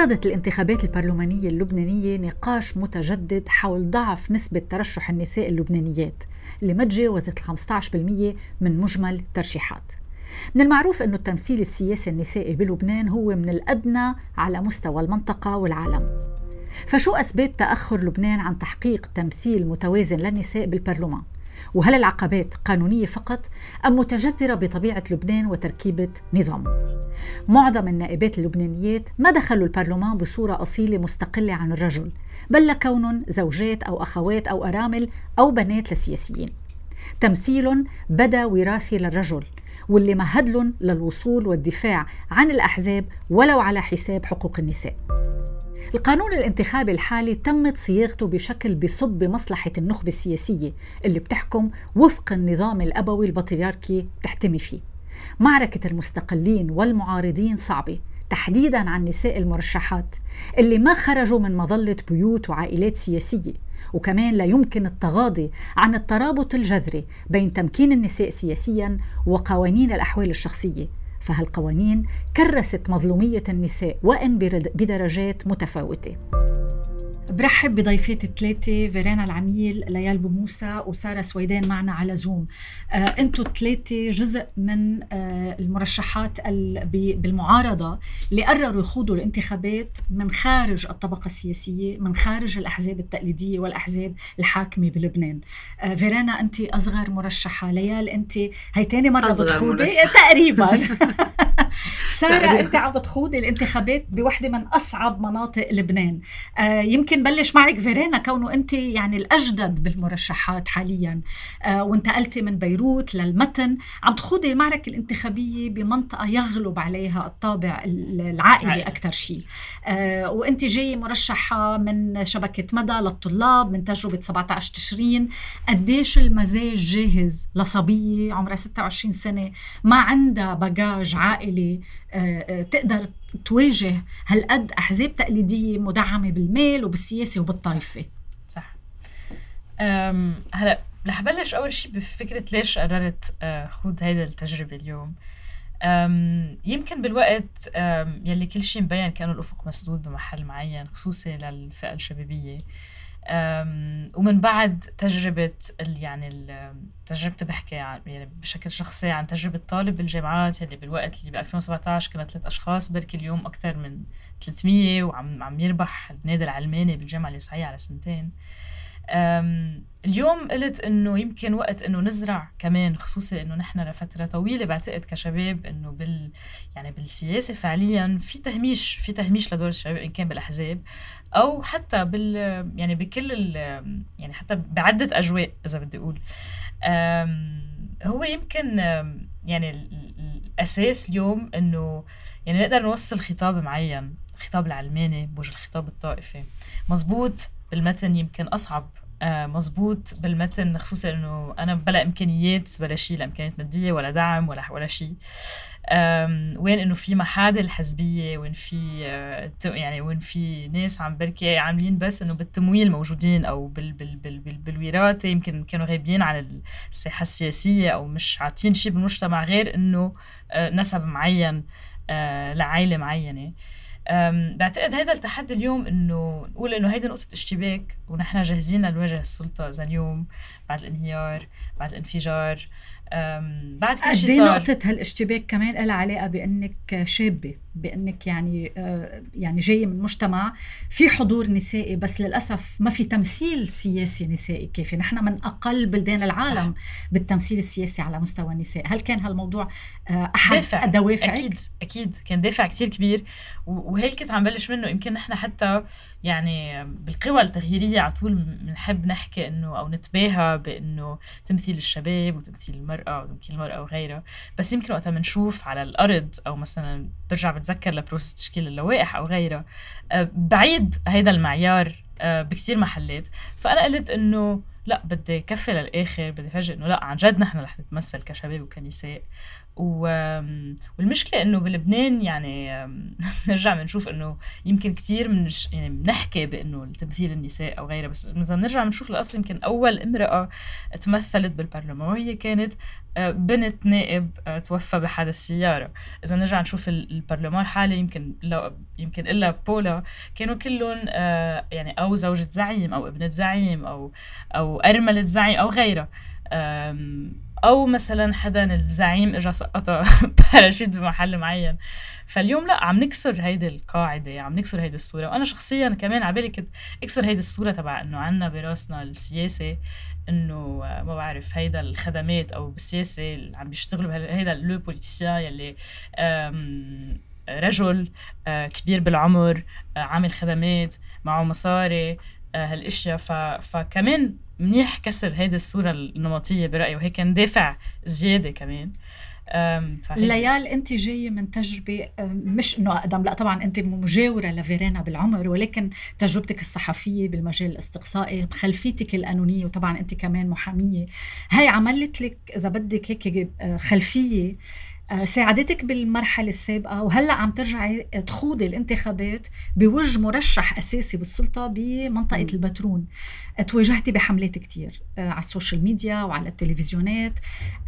فرضت الانتخابات البرلمانية اللبنانية نقاش متجدد حول ضعف نسبة ترشح النساء اللبنانيات اللي ما تجاوزت 15% من مجمل الترشيحات من المعروف أن التمثيل السياسي النسائي بلبنان هو من الأدنى على مستوى المنطقة والعالم فشو أسباب تأخر لبنان عن تحقيق تمثيل متوازن للنساء بالبرلمان؟ وهل العقبات قانونية فقط أم متجذرة بطبيعة لبنان وتركيبة نظام؟ معظم النائبات اللبنانيات ما دخلوا البرلمان بصورة أصيلة مستقلة عن الرجل بل لكونهم زوجات أو أخوات أو أرامل أو بنات لسياسيين تمثيل بدا وراثي للرجل واللي مهد للوصول والدفاع عن الأحزاب ولو على حساب حقوق النساء القانون الانتخابي الحالي تمت صياغته بشكل بصب بمصلحة النخبة السياسية اللي بتحكم وفق النظام الأبوي البطريركي بتحتمي فيه. معركة المستقلين والمعارضين صعبة تحديدا عن نساء المرشحات اللي ما خرجوا من مظلة بيوت وعائلات سياسية. وكمان لا يمكن التغاضي عن الترابط الجذري بين تمكين النساء سياسيا وقوانين الأحوال الشخصية. فهالقوانين كرست مظلومية النساء وإن بدرجات متفاوتة. برحب بضيفاتي الثلاثة فيرانا العميل ليال بوموسى وسارة سويدان معنا على زوم آه الثلاثة جزء من آه المرشحات بالمعارضة اللي قرروا يخوضوا الانتخابات من خارج الطبقة السياسية من خارج الأحزاب التقليدية والأحزاب الحاكمة بلبنان. آه فيرانا أنت أصغر مرشحة. ليال أنت هي تاني مرة بتخوضي؟ تقريبا. سارة أنت عم بتخوضي الانتخابات بوحدة من أصعب مناطق لبنان. آه يمكن نبلش معك فيرينا كونه أنت يعني الأجدد بالمرشحات حاليا. آه وانتقلتي من بيروت للمتن. عم تخوضي المعركة الانتخابية بمنطقة يغلب عليها الطابع العائلي أكثر شيء. آه وأنت جاي مرشحة من شبكة مدى للطلاب من تجربة 17 تشرين. قديش المزاج جاهز لصبية عمرها 26 سنة ما عندها بجاج عائلي تقدر تواجه هالقد أحزاب تقليدية مدعمة بالمال وبالسياسة وبالطائفه صح. هلا رح بلش أول شيء بفكرة ليش قررت آه، خوض هيدا التجربة اليوم. يمكن بالوقت يلي كل شيء مبين كأنه الأفق مسدود بمحل معين خصوصي للفئة الشبابية. ومن بعد تجربة يعني تجربتي بحكي يعني بشكل شخصي عن تجربة طالب بالجامعات اللي بالوقت اللي ب 2017 كنا ثلاث أشخاص بركي اليوم أكثر من 300 وعم عم يربح النادي العلماني بالجامعة الإسعاية على سنتين. اليوم قلت إنه يمكن وقت إنه نزرع كمان خصوصي إنه نحن لفترة طويلة بعتقد كشباب إنه بال يعني بالسياسة فعليا في تهميش في تهميش لدور الشباب إن كان بالأحزاب أو حتى بال يعني بكل ال يعني حتى بعدة أجواء إذا بدي أقول. هو يمكن يعني الأساس اليوم إنه يعني نقدر نوصل خطاب معين الخطاب العلماني بوجه الخطاب الطائفي. مزبوط بالمتن يمكن أصعب آه مزبوط بالمتن خصوصا إنه أنا بلا إمكانيات بلا شيء لا إمكانيات مادية ولا دعم ولا ولا شيء. وين إنه في محادل حزبيه وين في آه، يعني وين في ناس عم بركي عاملين بس إنه بالتمويل موجودين أو بال بال بال بال بالوراثة يمكن كانوا غايبين عن الساحه السياسية أو مش عاطين شيء بالمجتمع غير إنه آه، نسب معين لعائلة معينة. بعتقد هذا التحدي اليوم إنه نقول إنه هيدي نقطة اشتباك ونحن جاهزين لنواجه السلطة إذا اليوم بعد الانهيار بعد الانفجار. بعد كل شيء صار. نقطة هالاشتباك كمان لها علاقة بأنك شابة بأنك يعني آه، يعني جاية من مجتمع في حضور نسائي بس للأسف ما في تمثيل سياسي نسائي كافي. نحن من أقل بلدان العالم صح. بالتمثيل السياسي على مستوى النساء. هل كان هالموضوع آه، أحد دافع. الدوافع؟ أكيد أكيد. كان دافع كتير كبير. وهيك كنت عم بلش منه. يمكن نحن حتى يعني بالقوى التغييرية على طول بنحب نحكي إنه أو نتباهى بإنه تمثيل الشباب وتمثيل المرأة وتمثيل المرأة وغيرها. بس يمكن وقتها بنشوف على الأرض أو مثلا برجع بتذكر لبروسس تشكيل اللوائح أو غيرها آه، بعيد هيدا المعيار آه، بكثير محلات. فأنا قلت إنه لا بدي كفي للآخر بدي فاجئ إنه لا عن جد نحن رح نتمثل كشباب وكنساء. و... والمشكلة إنه بلبنان يعني نرجع بنشوف إنه يمكن كثير من يعني بنحكي بإنه تمثيل النساء أو غيرها بس إذا نرجع بنشوف الاصل يمكن أول امرأة تمثلت بالبرلمان وهي كانت آه، بنت نائب آه، توفى بحادث سيارة. إذا نرجع نشوف البرلمان الحالي يمكن لو يمكن إلا بولا كانوا كلهم آه، يعني أو زوجة زعيم أو ابنة زعيم أو أو أرملة زعيم أو غيرها. أو مثلا حدا الزعيم اجى سقطها باراشوت بمحل معين. فاليوم لا عم نكسر هيدي القاعدة عم نكسر هيدي الصورة. وأنا شخصيا كمان على بالي كنت أكسر هيدي الصورة تبع إنه عنا براسنا السياسة إنه ما بعرف هيدا الخدمات أو بالسياسة اللي عم بيشتغلوا هيدا les politiciens يلي رجل آه، كبير بالعمر آه، عامل خدمات معه مصاري آه، هالأشياء. فكمان منيح كسر هيدي الصورة النمطية برأيي وهيك ندافع زيادة كمان. ليال انت جاية من تجربة مش إنه أقدم لا طبعا انت مجاورة لفيرينا بالعمر ولكن تجربتك الصحفية بالمجال الاستقصائي بخلفيتك القانونية وطبعا انت كمان محامية. هاي عملت لك إذا بدك هيك آه، خلفية آه، ساعدتك بالمرحلة السابقة وهلأ عم ترجعي تخوضي الانتخابات بوجه مرشح أساسي بالسلطة بمنطقة البترون. تواجهتي بحملات كتير آه، على السوشيال ميديا وعلى التلفزيونات.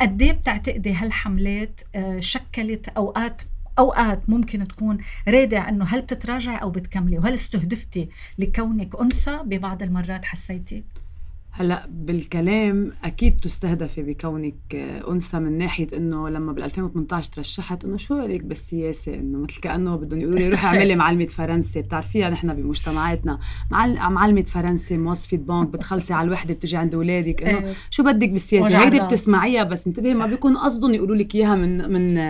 قد إيه بتعتقدي هالحملات آه، شكلت أوقات أوقات ممكن تكون رادع إنه هل بتتراجعي أو بتكملي؟ وهل استهدفتي لكونك أنثى ببعض المرات حسيتي؟ هلأ بالكلام أكيد تستهدفي بكونك أنثى من ناحية إنه لما بال 2018 ترشحت إنه شو عليك بالسياسة؟ إنه مثل كأنه بدهم يقولوا لي روحي اعملي معلمة فرنسي. بتعرفيها نحن بمجتمعاتنا معلمة فرنسي موظفه بنك بتخلصي على الوحدة بتجي عند اولادك إنه إيه. شو بدك بالسياسة؟ هيدي بتسمعيها بس انتبهي ما بيكون قصدهم يقولوا لك إياها من من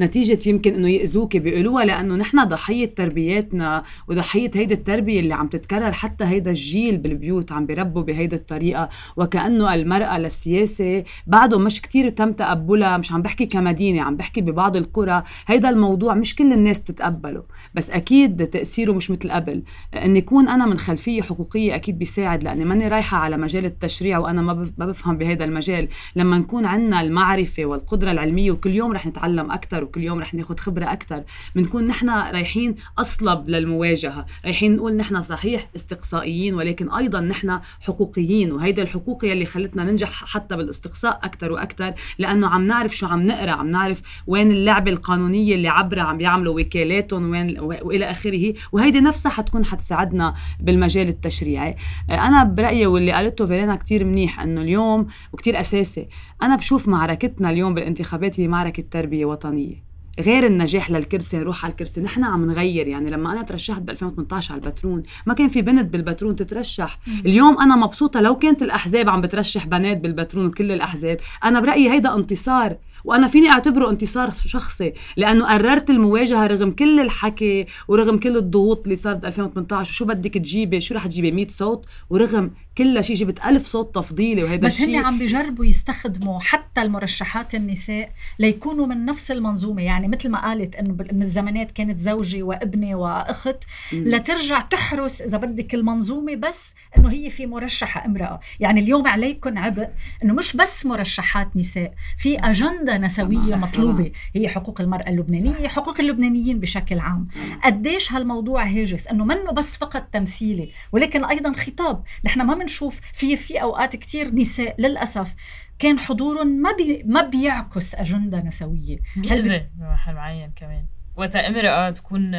نتيجة يمكن إنه يأذوكي بيقولوها لأنه نحن ضحية تربياتنا وضحية هيدي التربية اللي عم تتكرر حتى هيدا الجيل بالبيوت عم بيربوا بهيدي الطريقة. الطريقة وكأنه المرأة للسياسة بعده مش كتير تم تقبلها مش عم بحكي كمدينة عم بحكي ببعض القرى. هيدا الموضوع مش كل الناس بتتقبله بس أكيد تأثيره مش مثل قبل. إن يكون أنا من خلفية حقوقية أكيد بيساعد لأني ماني رايحة على مجال التشريع وأنا ما بفهم بهذا المجال. لما نكون عندنا المعرفة والقدرة العلمية وكل يوم رح نتعلم أكثر وكل يوم رح ناخذ خبرة أكثر بنكون نحن رايحين أصلب للمواجهة. رايحين نقول نحن صحيح استقصائيين ولكن أيضا نحن حقوقيين. وهيدا الحقوق يلي خلتنا ننجح حتى بالاستقصاء أكثر وأكثر لأنه عم نعرف شو عم نقرأ عم نعرف وين اللعبه القانونية اللي عبرها عم بيعملوا وكالاتهم وين وإلى آخره. وهيدي نفسها حتكون حتساعدنا بالمجال التشريعي. أنا برأيي واللي قالته فيرينا كتير منيح إنه اليوم وكتير أساسي أنا بشوف معركتنا اليوم بالانتخابات هي معركة تربية وطنية. غير النجاح للكرسي نروح على الكرسي. نحن عم نغير يعني لما أنا ترشحت ب 2018 على البترون ما كان في بنت بالبترون تترشح. اليوم أنا مبسوطة لو كانت الأحزاب عم بترشح بنات بالبترون وكل الأحزاب. أنا برأيي هيدا انتصار وأنا فيني أعتبره انتصار شخصي لأنه قررت المواجهة رغم كل الحكي ورغم كل الضغوط اللي صارت 2018 وشو بدك تجيبي شو رح تجيبي 100 صوت ورغم كل شيء جبت ألف صوت تفضيلي وهذا بس هن عم بيجربوا يستخدموا حتى المرشحات النساء ليكونوا من نفس المنظومة. يعني مثل ما قالت إنه من الزمانات كانت زوجي وابني وأخت لترجع تحرس إذا بدك المنظومة بس إنه هي في مرشحة امرأة. يعني اليوم عليكم عبء إنه مش بس مرشحات نساء في أجندة نسوية مطلوبة. هي حقوق المرأة اللبنانية صح. حقوق اللبنانيين بشكل عام. قديش هالموضوع هاجس؟ إنه منه بس فقط تمثيلي ولكن أيضا خطاب. نحن ما بنشوف في في أوقات كثير نساء للأسف كان حضورهم ما بي ما بيعكس أجندة نسوية. بيأذي بمحل معين كمان. وقت امرأة تكون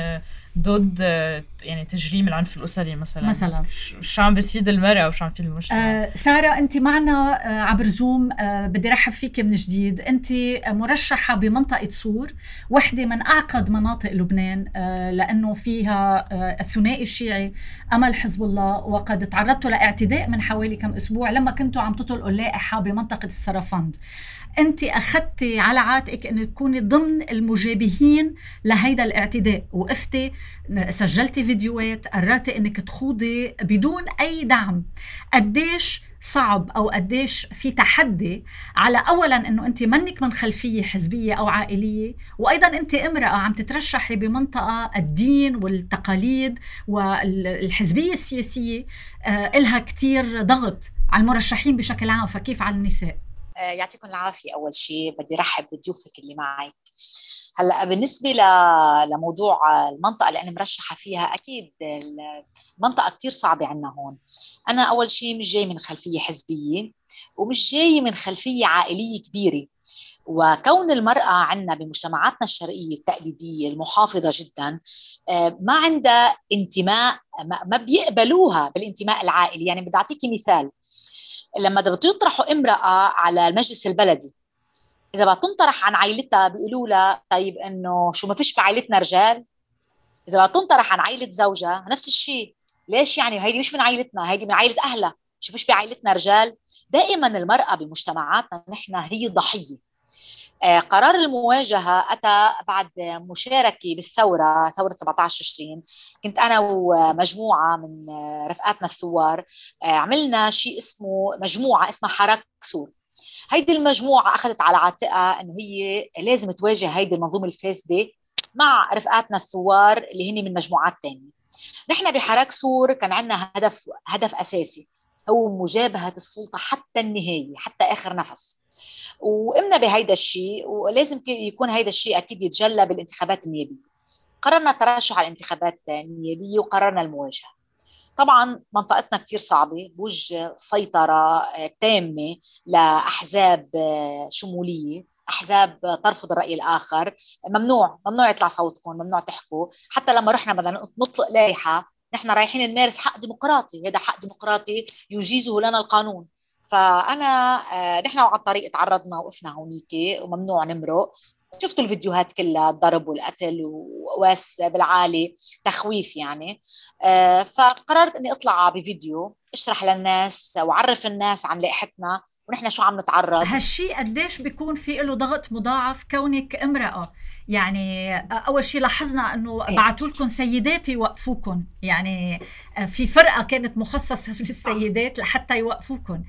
ضد يعني تجريم العنف الأسري مثلا. مثلا. شو عم بتفيد المراه وشو عم بتفيد المجتمع آه سارة أنت معنا آه عبر زوم آه بدي رحب فيك من جديد. أنت مرشحة بمنطقة سور وحدة من أعقد مناطق لبنان آه لأنه فيها آه الثنائي الشيعي أمل حزب الله. وقد تعرضتوا لإعتداء من حوالي كم أسبوع لما كنتوا عم تطلقوا اللائحة بمنطقة السرفند أنت أخذتي على عاتقك انه تكوني ضمن المجابهين لهيدا الاعتداء. وقفتي سجلتي فيديوهات قررتي أنك تخوضي بدون أي دعم. قديش صعب أو قديش في تحدي على اولا إنه أنت منك من خلفية حزبية أو عائلية وأيضا أنت امرأة عم تترشحي بمنطقة الدين والتقاليد والحزبية السياسية آه لها كثير ضغط على المرشحين بشكل عام فكيف على النساء؟ يعطيكم العافية أول شيء. بدي رحب بضيوفك اللي معك هلأ بالنسبة لموضوع المنطقة اللي أنا مرشحة فيها أكيد المنطقة كثير صعبة عندنا هون. أنا أول شيء مش جاي من خلفية حزبية ومش جاي من خلفية عائلية كبيرة. وكون المرأة عندنا بمجتمعاتنا الشرقية التقليدية المحافظة جدا آه، ما عندها انتماء ما بيقبلوها بالانتماء العائلي. يعني بدي أعطيكي مثال. لما بدهم يطرحوا امرأة على المجلس البلدي. إذا بدها تنطرح عن عائلتها بيقولوا لها طيب إنه شو ما فيش بعائلتنا رجال؟ إذا بدها تنطرح عن عائلة زوجها نفس الشيء. ليش يعني؟ هيدي مش من عائلتنا هيدي من عائلة أهلها. شو فيش بعائلتنا رجال؟ دائما المرأة بمجتمعاتنا نحن هي ضحية. قرار المواجهة أتى بعد مشاركة بالثورة ثورة 17 تشرين كنت أنا ومجموعة من رفقاتنا الثوار آه، عملنا شيء اسمه مجموعة اسمها حراك سور. هيدي المجموعة أخذت على عاتقها أنه هي لازم تواجه هيدي المنظومة الفاسدة مع رفقاتنا الثوار اللي هن من مجموعات تانية. نحن بحراك سور كان عندنا هدف هدف أساسي هو مجابهة السلطة حتى النهاية حتى آخر نفس. وقمنا بهيدا الشيء ولازم يكون هيدا الشيء أكيد يتجلى بالانتخابات النيابية. قررنا الترشح على الانتخابات النيابية وقررنا المواجهة. طبعا منطقتنا كثير صعبة بوجه سيطرة آه، تامة لأحزاب آه، شمولية أحزاب ترفض الرأي الآخر. ممنوع ممنوع يطلع صوتكم ممنوع تحكوا. حتى لما رحنا بدنا نطلق لائحة نحن رايحين نمارس حق ديمقراطي. هذا حق ديمقراطي يجيزه لنا القانون. فأنا آه، نحن على الطريق تعرضنا وقفنا هونيك وممنوع نمرق. شفتوا الفيديوهات كلها الضرب والقتل وواس بالعالي تخويف يعني. آه، فقررت إني أطلع بفيديو أشرح للناس وعرف الناس عن لائحتنا ونحن شو عم نتعرض. هالشيء قديش بيكون في له ضغط مضاعف كونك امرأة. يعني أول شيء لاحظنا إنه إيه. بعثوا لكم سيدات يوقفوكم. يعني في فرقة كانت مخصصة للسيدات لحتى يوقفوكم.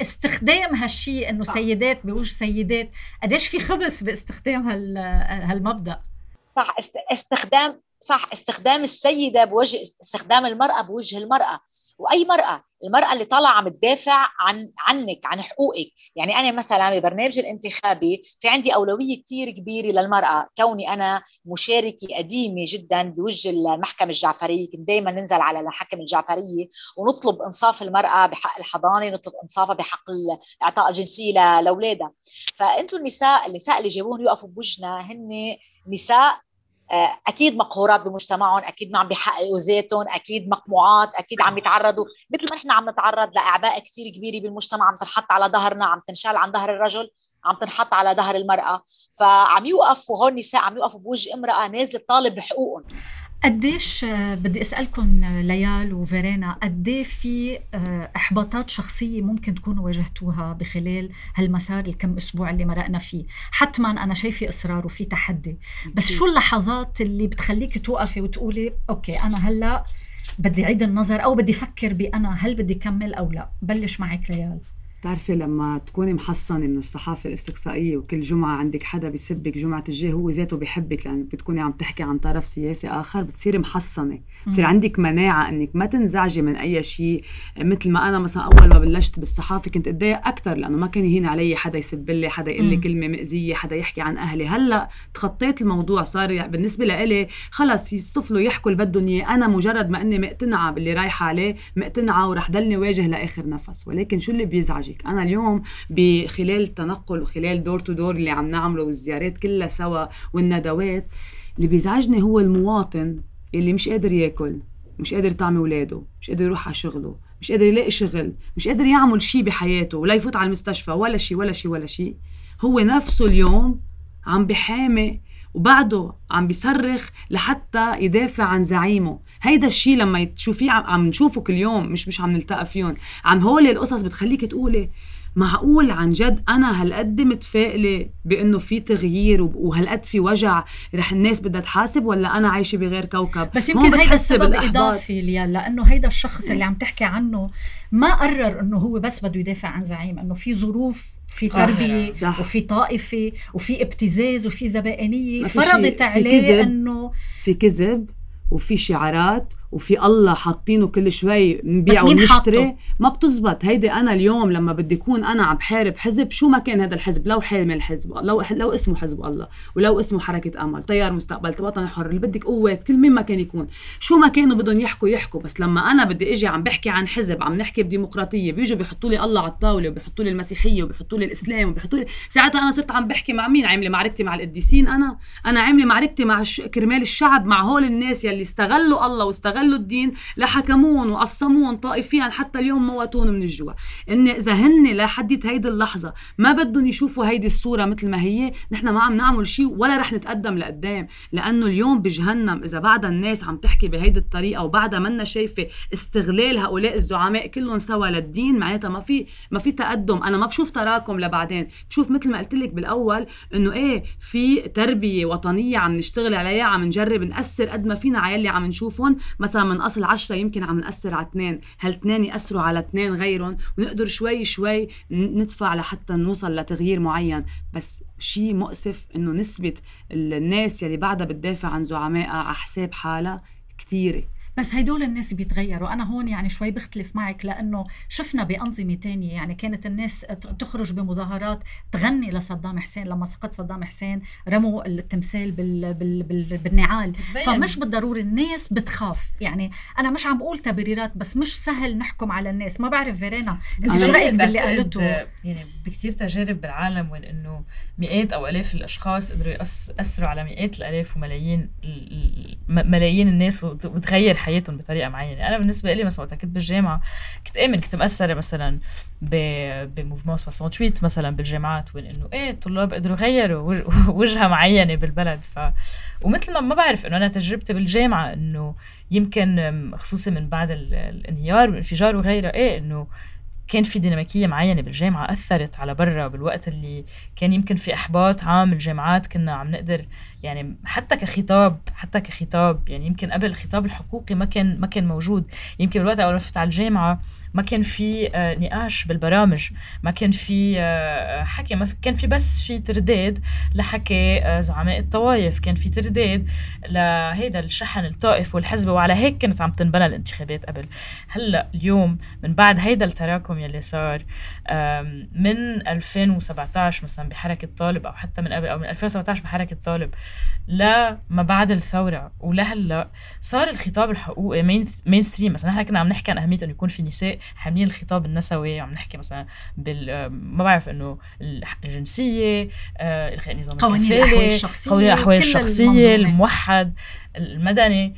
استخدام هالشيء إنه سيدات بوجه سيدات قديش في خبث باستخدام هالمبدأ؟ صح استخدام صح استخدام السيدة بوجه استخدام المرأة بوجه المرأة. وأي مرأة المرأة اللي طالعة عم تدافع عن عنك عن حقوقك. يعني أنا مثلا ببرنامج الانتخابي في عندي أولوية كثير كبيرة للمرأة. كوني أنا مشاركة قديمة جدا بوجه المحكمة الجعفرية. كنت دائما ننزل على المحكمة الجعفرية ونطلب إنصاف المرأة بحق الحضانة نطلب إنصافها بحق اعطاء الجنسية لأولادها. فانتم النساء النساء اللي جابوهم يوقفوا بوجهنا هن نساء أكيد مقهورات بمجتمعهم أكيد ما عم بيحققوا ذاتهم أكيد مقموعات أكيد عم يتعرضوا. مثل ما نحن عم نتعرض لأعباء كثير كبيرة بالمجتمع عم تنحط على ظهرنا عم تنشال عن ظهر الرجل عم تنحط على ظهر المرأة. فعم يوقفوا هون النساء عم يوقفوا بوجه امرأة نازلة تطالب بحقوقهم. قديش آه، بدي اسالكم آه، ليال وفيرينا قد في آه، إحباطات شخصية ممكن تكونوا واجهتوها بخلال هالمسار الكم أسبوع اللي مرقنا فيه؟ حتما أنا شايفة إصرار وفي تحدي. بس شو اللحظات اللي بتخليك توقفي وتقولي أوكي أنا هلأ بدي اعيد النظر أو بدي أفكر بأنا هل بدي كمل أو لا؟ بلش معك ليال. بتعرفي لما تكوني محصنة من الصحافة الاستقصائية وكل جمعة عندك حدا بيسبك جمعة الجاي هو ذاته بيحبك لأنك بتكوني عم تحكي عن طرف سياسي آخر بتصيري محصنة. بصير عندك مناعة أنك ما تنزعجي من أي شيء. مثل ما أنا مثلا أول ما بلشت بالصحافة كنت أتضايق أكثر لأنه ما كان يهين علي حدا يسب لي حدا يقول لي كلمة مأذية حدا يحكي عن أهلي. هلأ تخطيت الموضوع صار بالنسبة لإلي خلص يصطفلوا يحكوا اللي بدهم إياه أنا مجرد ما أني مقتنعة باللي رايحة عليه مقتنعة ورح ضلني واجه لآخر نفس. ولكن شو اللي بيزعجك أنا اليوم بخلال التنقل وخلال دور تو دور اللي عم نعمله والزيارات كلها سوا والندوات اللي بيزعجني هو المواطن اللي مش قادر ياكل مش قادر يطعم أولاده مش قادر يروح على شغله مش قادر يلاقي شغل مش قادر يعمل شيء بحياته ولا يفوت على المستشفى ولا شيء ولا شيء ولا شيء هو نفسه اليوم عم بحامي وبعده عم بيصرخ لحتى يدافع عن زعيمه. هيدا الشيء لما تشوفيه عم, عم نشوفه كل يوم مش مش عم نلتقى فيهم. عن هول القصص بتخليك تقولي معقول عن جد أنا هالقد متفائلة بإنه في تغيير وهالقد في وجع رح الناس بدها تحاسب ولا أنا عايشة بغير كوكب؟ بس يمكن هيدا السبب إضافي ليال لأنه هيدا الشخص اللي عم تحكي عنه ما قرر إنه هو بس بده يدافع عن زعيم إنه في ظروف في تربية صح. وفي طائفة وفي ابتزاز وفي زبائنية. فرضت عليه إنه في كذب. وفي شعارات وفي الله حاطينه كل شوي نبيع ونشتري. ما بتزبط. هيدي أنا اليوم لما بدي أكون أنا عم بحارب حزب شو ما كان هذا الحزب؟ لو حامل الحزب لو لو اسمه حزب الله ولو اسمه حركة أمل تيار مستقبل وطن حر اللي بدك قوات كل مين ما كان يكون. شو ما كانوا بدهم يحكوا يحكوا. بس لما أنا بدي إجي عم بحكي عن حزب عم نحكي بديمقراطية بيجوا بيحطوا لي الله على الطاولة وبيحطوا لي المسيحية وبيحطوا لي الإسلام وبيحطوا لي. ساعتها أنا صرت عم بحكي مع مين؟ عاملة معركتي مع القديسين أنا. أنا عاملة معركتي مع كرمال الشعب مع هول الناس يلي استغلوا الله واستغلوا الدين لحكمون وقسمون طائفيا حتى اليوم موتون من الجوع. إن إذا هن لحديت هيدي اللحظة ما بدهم يشوفوا هيدي الصورة مثل ما هي نحن ما عم نعمل شيء ولا رح نتقدم لقدام. لأنه اليوم بجهنم إذا بعدها الناس عم تحكي بهيدي الطريقة وبعدها منا شايفة استغلال هؤلاء الزعماء كلهم سوا للدين معناتها ما في ما في تقدم. أنا ما بشوف تراكم لبعدين. بشوف مثل ما قلت لك بالأول إنه إيه في تربية وطنية عم نشتغل عليها عم نجرب نأثر قد ما فينا على يلي عم نشوفهم. مثلا من أصل عشرة يمكن عم نأثر على اثنين هالتنين يأثروا على اثنين غيرهم؟ ونقدر شوي شوي ندفع لحتى نوصل لتغيير معين. بس شيء مؤسف إنه نسبة الناس يلي بعدها بتدافع عن زعمائها على حساب حالها كتيرة. بس هدول الناس بيتغيروا. أنا هون يعني شوي بختلف معك لأنه شفنا بأنظمة تانية. يعني كانت الناس تخرج بمظاهرات تغني لصدام حسين لما سقط صدام حسين رموا التمثال بال بال بال بالنعال. فمش بالضروري الناس بتخاف. يعني أنا مش عم بقول تبريرات بس مش سهل نحكم على الناس. ما بعرف فيرينا انت شو رأيك باللي قالته؟ يعني بكثير تجارب بالعالم وين إنه مئات أو آلاف الأشخاص قدروا يأثروا على مئات الآلاف وملايين ملايين الناس وتغير حياتهم بطريقة معينة. أنا بالنسبة لي مثلا وقت كنت بالجامعة كنت آمن كنت مأثرة مثلا بموفمون 68 مثلا بالجامعات وين إنه إيه الطلاب قدروا يغيروا وجهة معينة بالبلد. ف ومثل ما ما بعرف إنه أنا تجربتي بالجامعة إنه يمكن خصوصا من بعد الانهيار والانفجار وغيره إيه إنه كان في ديناميكية معينة بالجامعة أثرت على برا بالوقت اللي كان يمكن في إحباط عام الجامعات كنا عم نقدر يعني حتى كخطاب حتى كخطاب يعني يمكن قبل الخطاب الحقوقي ما كان ما كان موجود. يمكن بالوقت أول ما فتت على الجامعة ما كان في آه، نقاش بالبرامج ما كان في آه، حكي ما كان في بس في ترداد لحكي آه، زعماء الطوائف كان في ترداد لهيدا الشحن الطائف والحزب وعلى هيك كانت عم تنبنى الانتخابات قبل. هلأ اليوم من بعد هيدا التراكم يلي صار من 2017 مثلا بحركة طالب أو حتى من قبل أو من 2017 بحركة طالب لما بعد الثورة ولهلأ صار الخطاب الحقوقي مين ستريم مثلا نحن كنا عم نحكي عن أهمية إنه يكون في نساء حاملين الخطاب النسوي عم نحكي مثلا بال ما بعرف إنه الجنسية آه النظام قوانين الأحوال الشخصية قوانين الأحوال الشخصية الموحد المدني.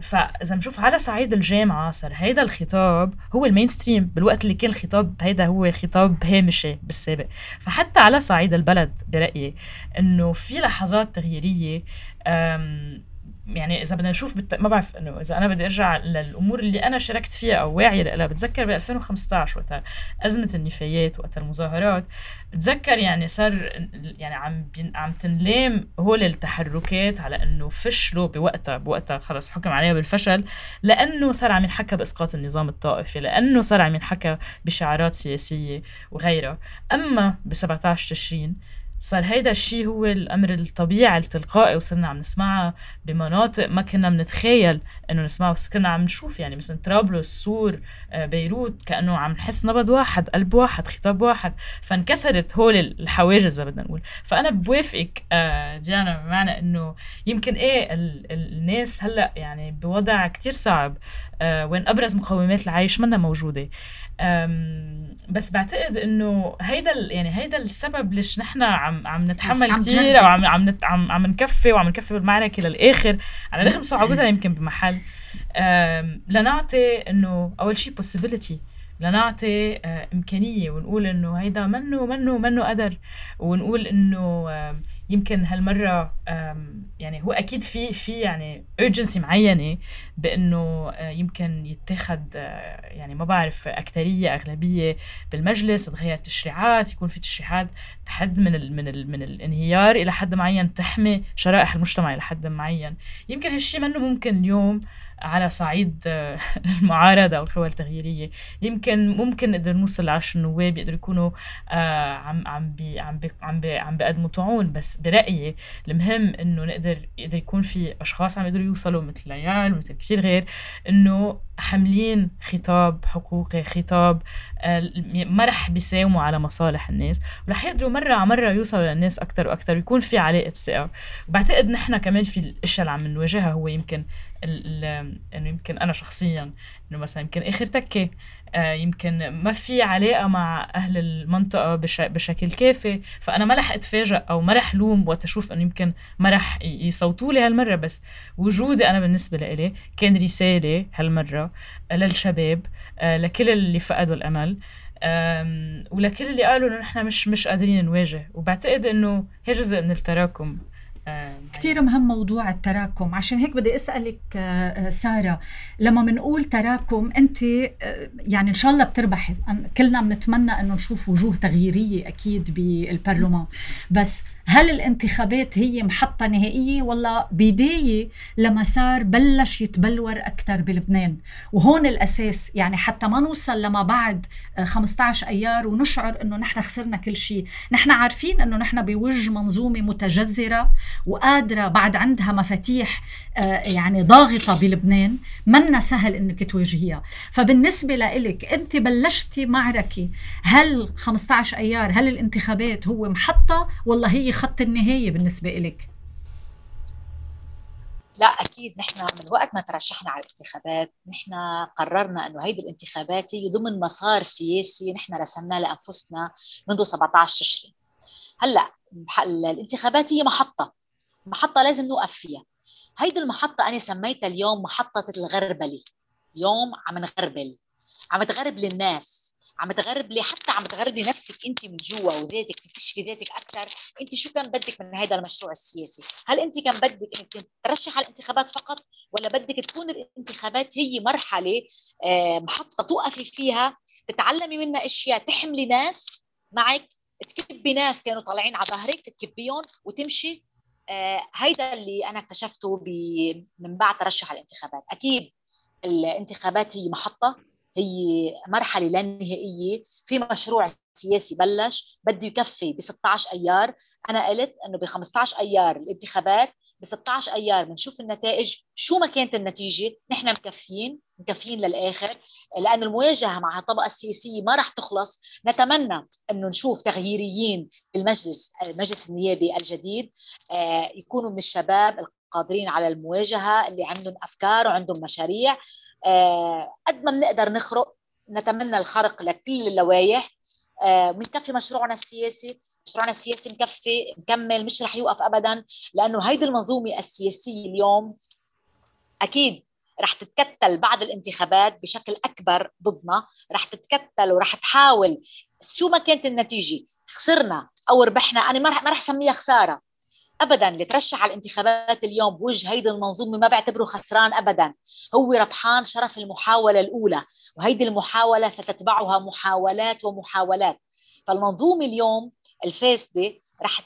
فاذا بنشوف على صعيد الجامعة صار هيدا الخطاب هو المين ستريم بالوقت اللي كان الخطاب هيدا هو خطاب هامشي بالسابق. فحتى على صعيد البلد برأيي إنه في لحظات تغييرية يعني إذا بدنا نشوف بت... ما بعرف إنه إذا أنا بدي أرجع للأمور اللي أنا شاركت فيها أو واعية لها بتذكر ب 2015 وقت أزمة النفايات وقت المظاهرات. بتذكر يعني صار يعني عم بين... عم تنلام هول التحركات على إنه فشلوا بوقتها بوقتها خلص حكم عليها بالفشل لأنه صار عم ينحكى بإسقاط النظام الطائفي لأنه صار عم ينحكى بشعارات سياسية وغيرها. أما ب 17 تشرين صار هيدا الشيء هو الأمر الطبيعي التلقائي وصرنا عم نسمعها بمناطق ما كنا بنتخيل إنه نسمعها بس كنا عم نشوف يعني مثلا طرابلس سور آه، بيروت كأنه عم نحس نبض واحد قلب واحد خطاب واحد فانكسرت هول الحواجز اذا بدنا نقول. فأنا بوافقك آه، ديانا بمعنى إنه يمكن إيه الناس هلأ يعني بوضع كتير صعب آه، وين أبرز مقومات العيش منا موجودة. بس بعتقد إنه هيدا يعني هيدا السبب ليش نحن عم عم نتحمل عم كثير أو عم عم عم عم نكفي وعم نكفي بالمعركه للآخر. على رغم صعوبتها يمكن بمحل. لنعطي إنه أول شيء possibility. لنعطي آه، إمكانية ونقول إنه هيدا منه منه منه قدر. ونقول إنه يمكن هالمرة يعني هو أكيد في في يعني urgency معينة بإنه آه، يمكن يتخذ آه، يعني ما بعرف اكثريه أغلبية بالمجلس تتغير تشريعات يكون في تشريعات. تحد من ال من ال من الانهيار إلى حد معين تحمي شرائح المجتمع إلى حد معين. يمكن هالشيء منه ممكن اليوم على صعيد آه، المعارضة أو القوى التغييرية. يمكن ممكن نقدر نوصل لعشر النواب يقدروا يكونوا آه، عم عم بي عم بي عم بي عم بيقدموا طعون. بس برأيي المهم إنه نقدر يقدر يكون في أشخاص عم يقدروا يوصلوا مثل عيال مثل كثير غير إنه حاملين خطاب حقوقي خطاب آه، ما رح بيساوموا على مصالح الناس. ورح يقدروا مرة على مرة يوصلوا للناس أكثر وأكثر ويكون في علاقة ثقة وبعتقد نحن كمان في الأشياء اللي عم نواجهها هو يمكن إنه يمكن أنا شخصيا إنه مثلا يمكن آخر تكة آه يمكن ما في علاقة مع أهل المنطقة بش بشكل كافي فأنا ما رح أتفاجئ أو ما رح لوم وقت أشوف إنه يمكن ما رح يصوتوا لي هالمرة. بس وجودي أنا بالنسبة لإلي كان رسالة هالمرة للشباب آه لكل اللي فقدوا الأمل. ولكل اللي قالوا إنه نحن مش مش قادرين نواجه. وبعتقد إنه هي جزء من التراكم. كثير مهم موضوع التراكم. عشان هيك بدي أسألك آه، آه، سارة لما بنقول تراكم أنت آه، يعني إن شاء الله بتربحي. كلنا بنتمنى إنه نشوف وجوه تغييرية أكيد بالبرلمان. بس هل الانتخابات هي محطة نهائية؟ ولا بداية لمسار بلش يتبلور أكثر بلبنان؟ وهون الأساس يعني حتى ما نوصل لما بعد 15 أيار ونشعر أنه نحن خسرنا كل شيء. نحن عارفين أنه نحن بوجه منظومة متجذرة وقادرة بعد عندها مفاتيح آه، يعني ضاغطة بلبنان منا سهل أنك تواجهيها. فبالنسبة لإلك أنت بلشتي معركة. هل 15 أيار هل الانتخابات هو محطة؟ ولا هي خط النهاية بالنسبة لك؟ لا أكيد نحن من وقت ما ترشحنا على الانتخابات نحن قررنا إنه هيدي الانتخابات هي ضمن مسار سياسي نحن رسمناه لأنفسنا منذ 17 تشرين هلأ الانتخابات هي محطة. محطة لازم نوقف فيها. هيدي المحطة أنا سميتها اليوم محطة الغربله يوم عم نغربل. عم تغربل الناس عم تغربلي حتى عم تغربلي نفسك أنت من جوا وذاتك تكتشفي ذاتك أكثر أنت شو كان بدك من هذا المشروع السياسي؟ هل أنت كان بدك أنك ترشح على الانتخابات فقط ولا بدك تكون الانتخابات هي مرحلة آه، محطة توقفي فيها تتعلمي منها أشياء تحملي ناس معك تكبي ناس كانوا طالعين على ظهرك تكبيهم وتمشي هيدا اللي أنا اكتشفته من بعد ترشح الانتخابات. أكيد الانتخابات هي محطة هي مرحلة لا نهائية. في مشروع سياسي بلش بده يكفي ب 16 أيار. أنا قلت إنه ب 15 أيار الانتخابات ب 16 أيار بنشوف النتائج شو ما كانت النتيجة نحن مكفيين. مكفيين للآخر لأنه المواجهة مع الطبقة السياسية ما راح تخلص. نتمنى إنه نشوف تغييريين بالمجلس المجلس النيابي الجديد آه، يكونوا من الشباب القادرين على المواجهة اللي عندهم أفكار وعندهم مشاريع. آه، قد ما بنقدر نخرق نتمنى الخرق لكل اللوائح. بنكفي آه، مشروعنا السياسي مشروعنا السياسي مكفي مكمل مش رح يوقف ابدا لأنه هيدي المنظومة السياسية اليوم أكيد رح تتكتل بعد الانتخابات بشكل أكبر ضدنا رح تتكتل ورح تحاول. شو ما كانت النتيجة؟ خسرنا أو ربحنا. أنا ما رح ما رح سميها خسارة. ابدا اللي ترشح على الانتخابات اليوم بوجه هيدي المنظومة ما بعتبره خسران ابدا. هو ربحان شرف المحاولة الأولى وهيدي المحاولة ستتبعها محاولات ومحاولات. فالمنظومة اليوم الفاسده رح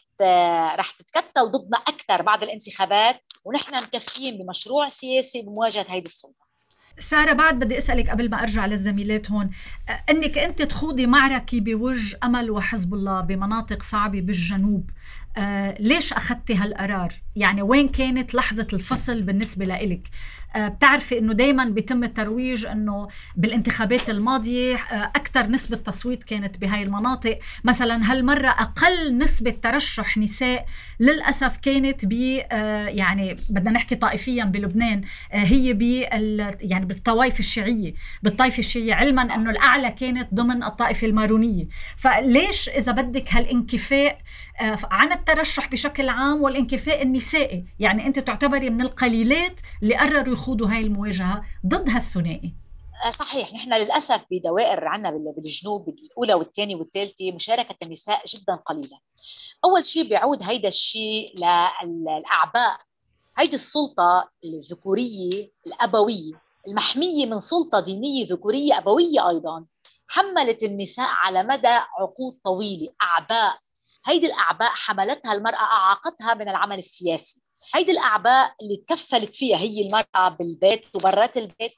رح تتكتل ضدنا أكثر بعد الانتخابات ونحن مكفيين بمشروع سياسي بمواجهة هيدي السلطة. سارة بعد بدي أسألك قبل ما أرجع للزميلات هون أنك أنت تخوضي معركة بوجه أمل وحزب الله بمناطق صعبة بالجنوب. آه ليش أخذتي هالقرار؟ يعني وين كانت لحظة الفصل بالنسبة لإلك؟ آه بتعرفي إنه دائما بيتم الترويج إنه بالانتخابات الماضية آه أكثر نسبة تصويت كانت بهاي المناطق مثلا هالمرة أقل نسبة ترشح نساء للأسف كانت ب يعني بدنا نحكي طائفيا بلبنان هي ب يعني بالطوائف الشيعية بالطائفة الشيعية علما إنه الأعلى كانت ضمن الطائفة المارونية فليش إذا بدك هالانكفاء عن الترشح بشكل عام والانكفاء النسائي. يعني أنت تعتبري من القليلات اللي قرروا يخوضوا هاي المواجهة ضد هالثنائي آه، صحيح. نحن للأسف بدوائر عنا بالجنوب الاولى والثانية والثالثة مشاركة النساء جدا قليلة. أول شيء بيعود هيدا الشيء للأعباء. هيدي السلطة الذكورية الأبوية المحمية من سلطة دينية ذكورية أبوية أيضا حملت النساء على مدى عقود طويلة. أعباء هيدي الأعباء حملتها المرأة أعاقتها من العمل السياسي. هيدي الأعباء اللي تكفلت فيها هي المرأة بالبيت وبرات البيت.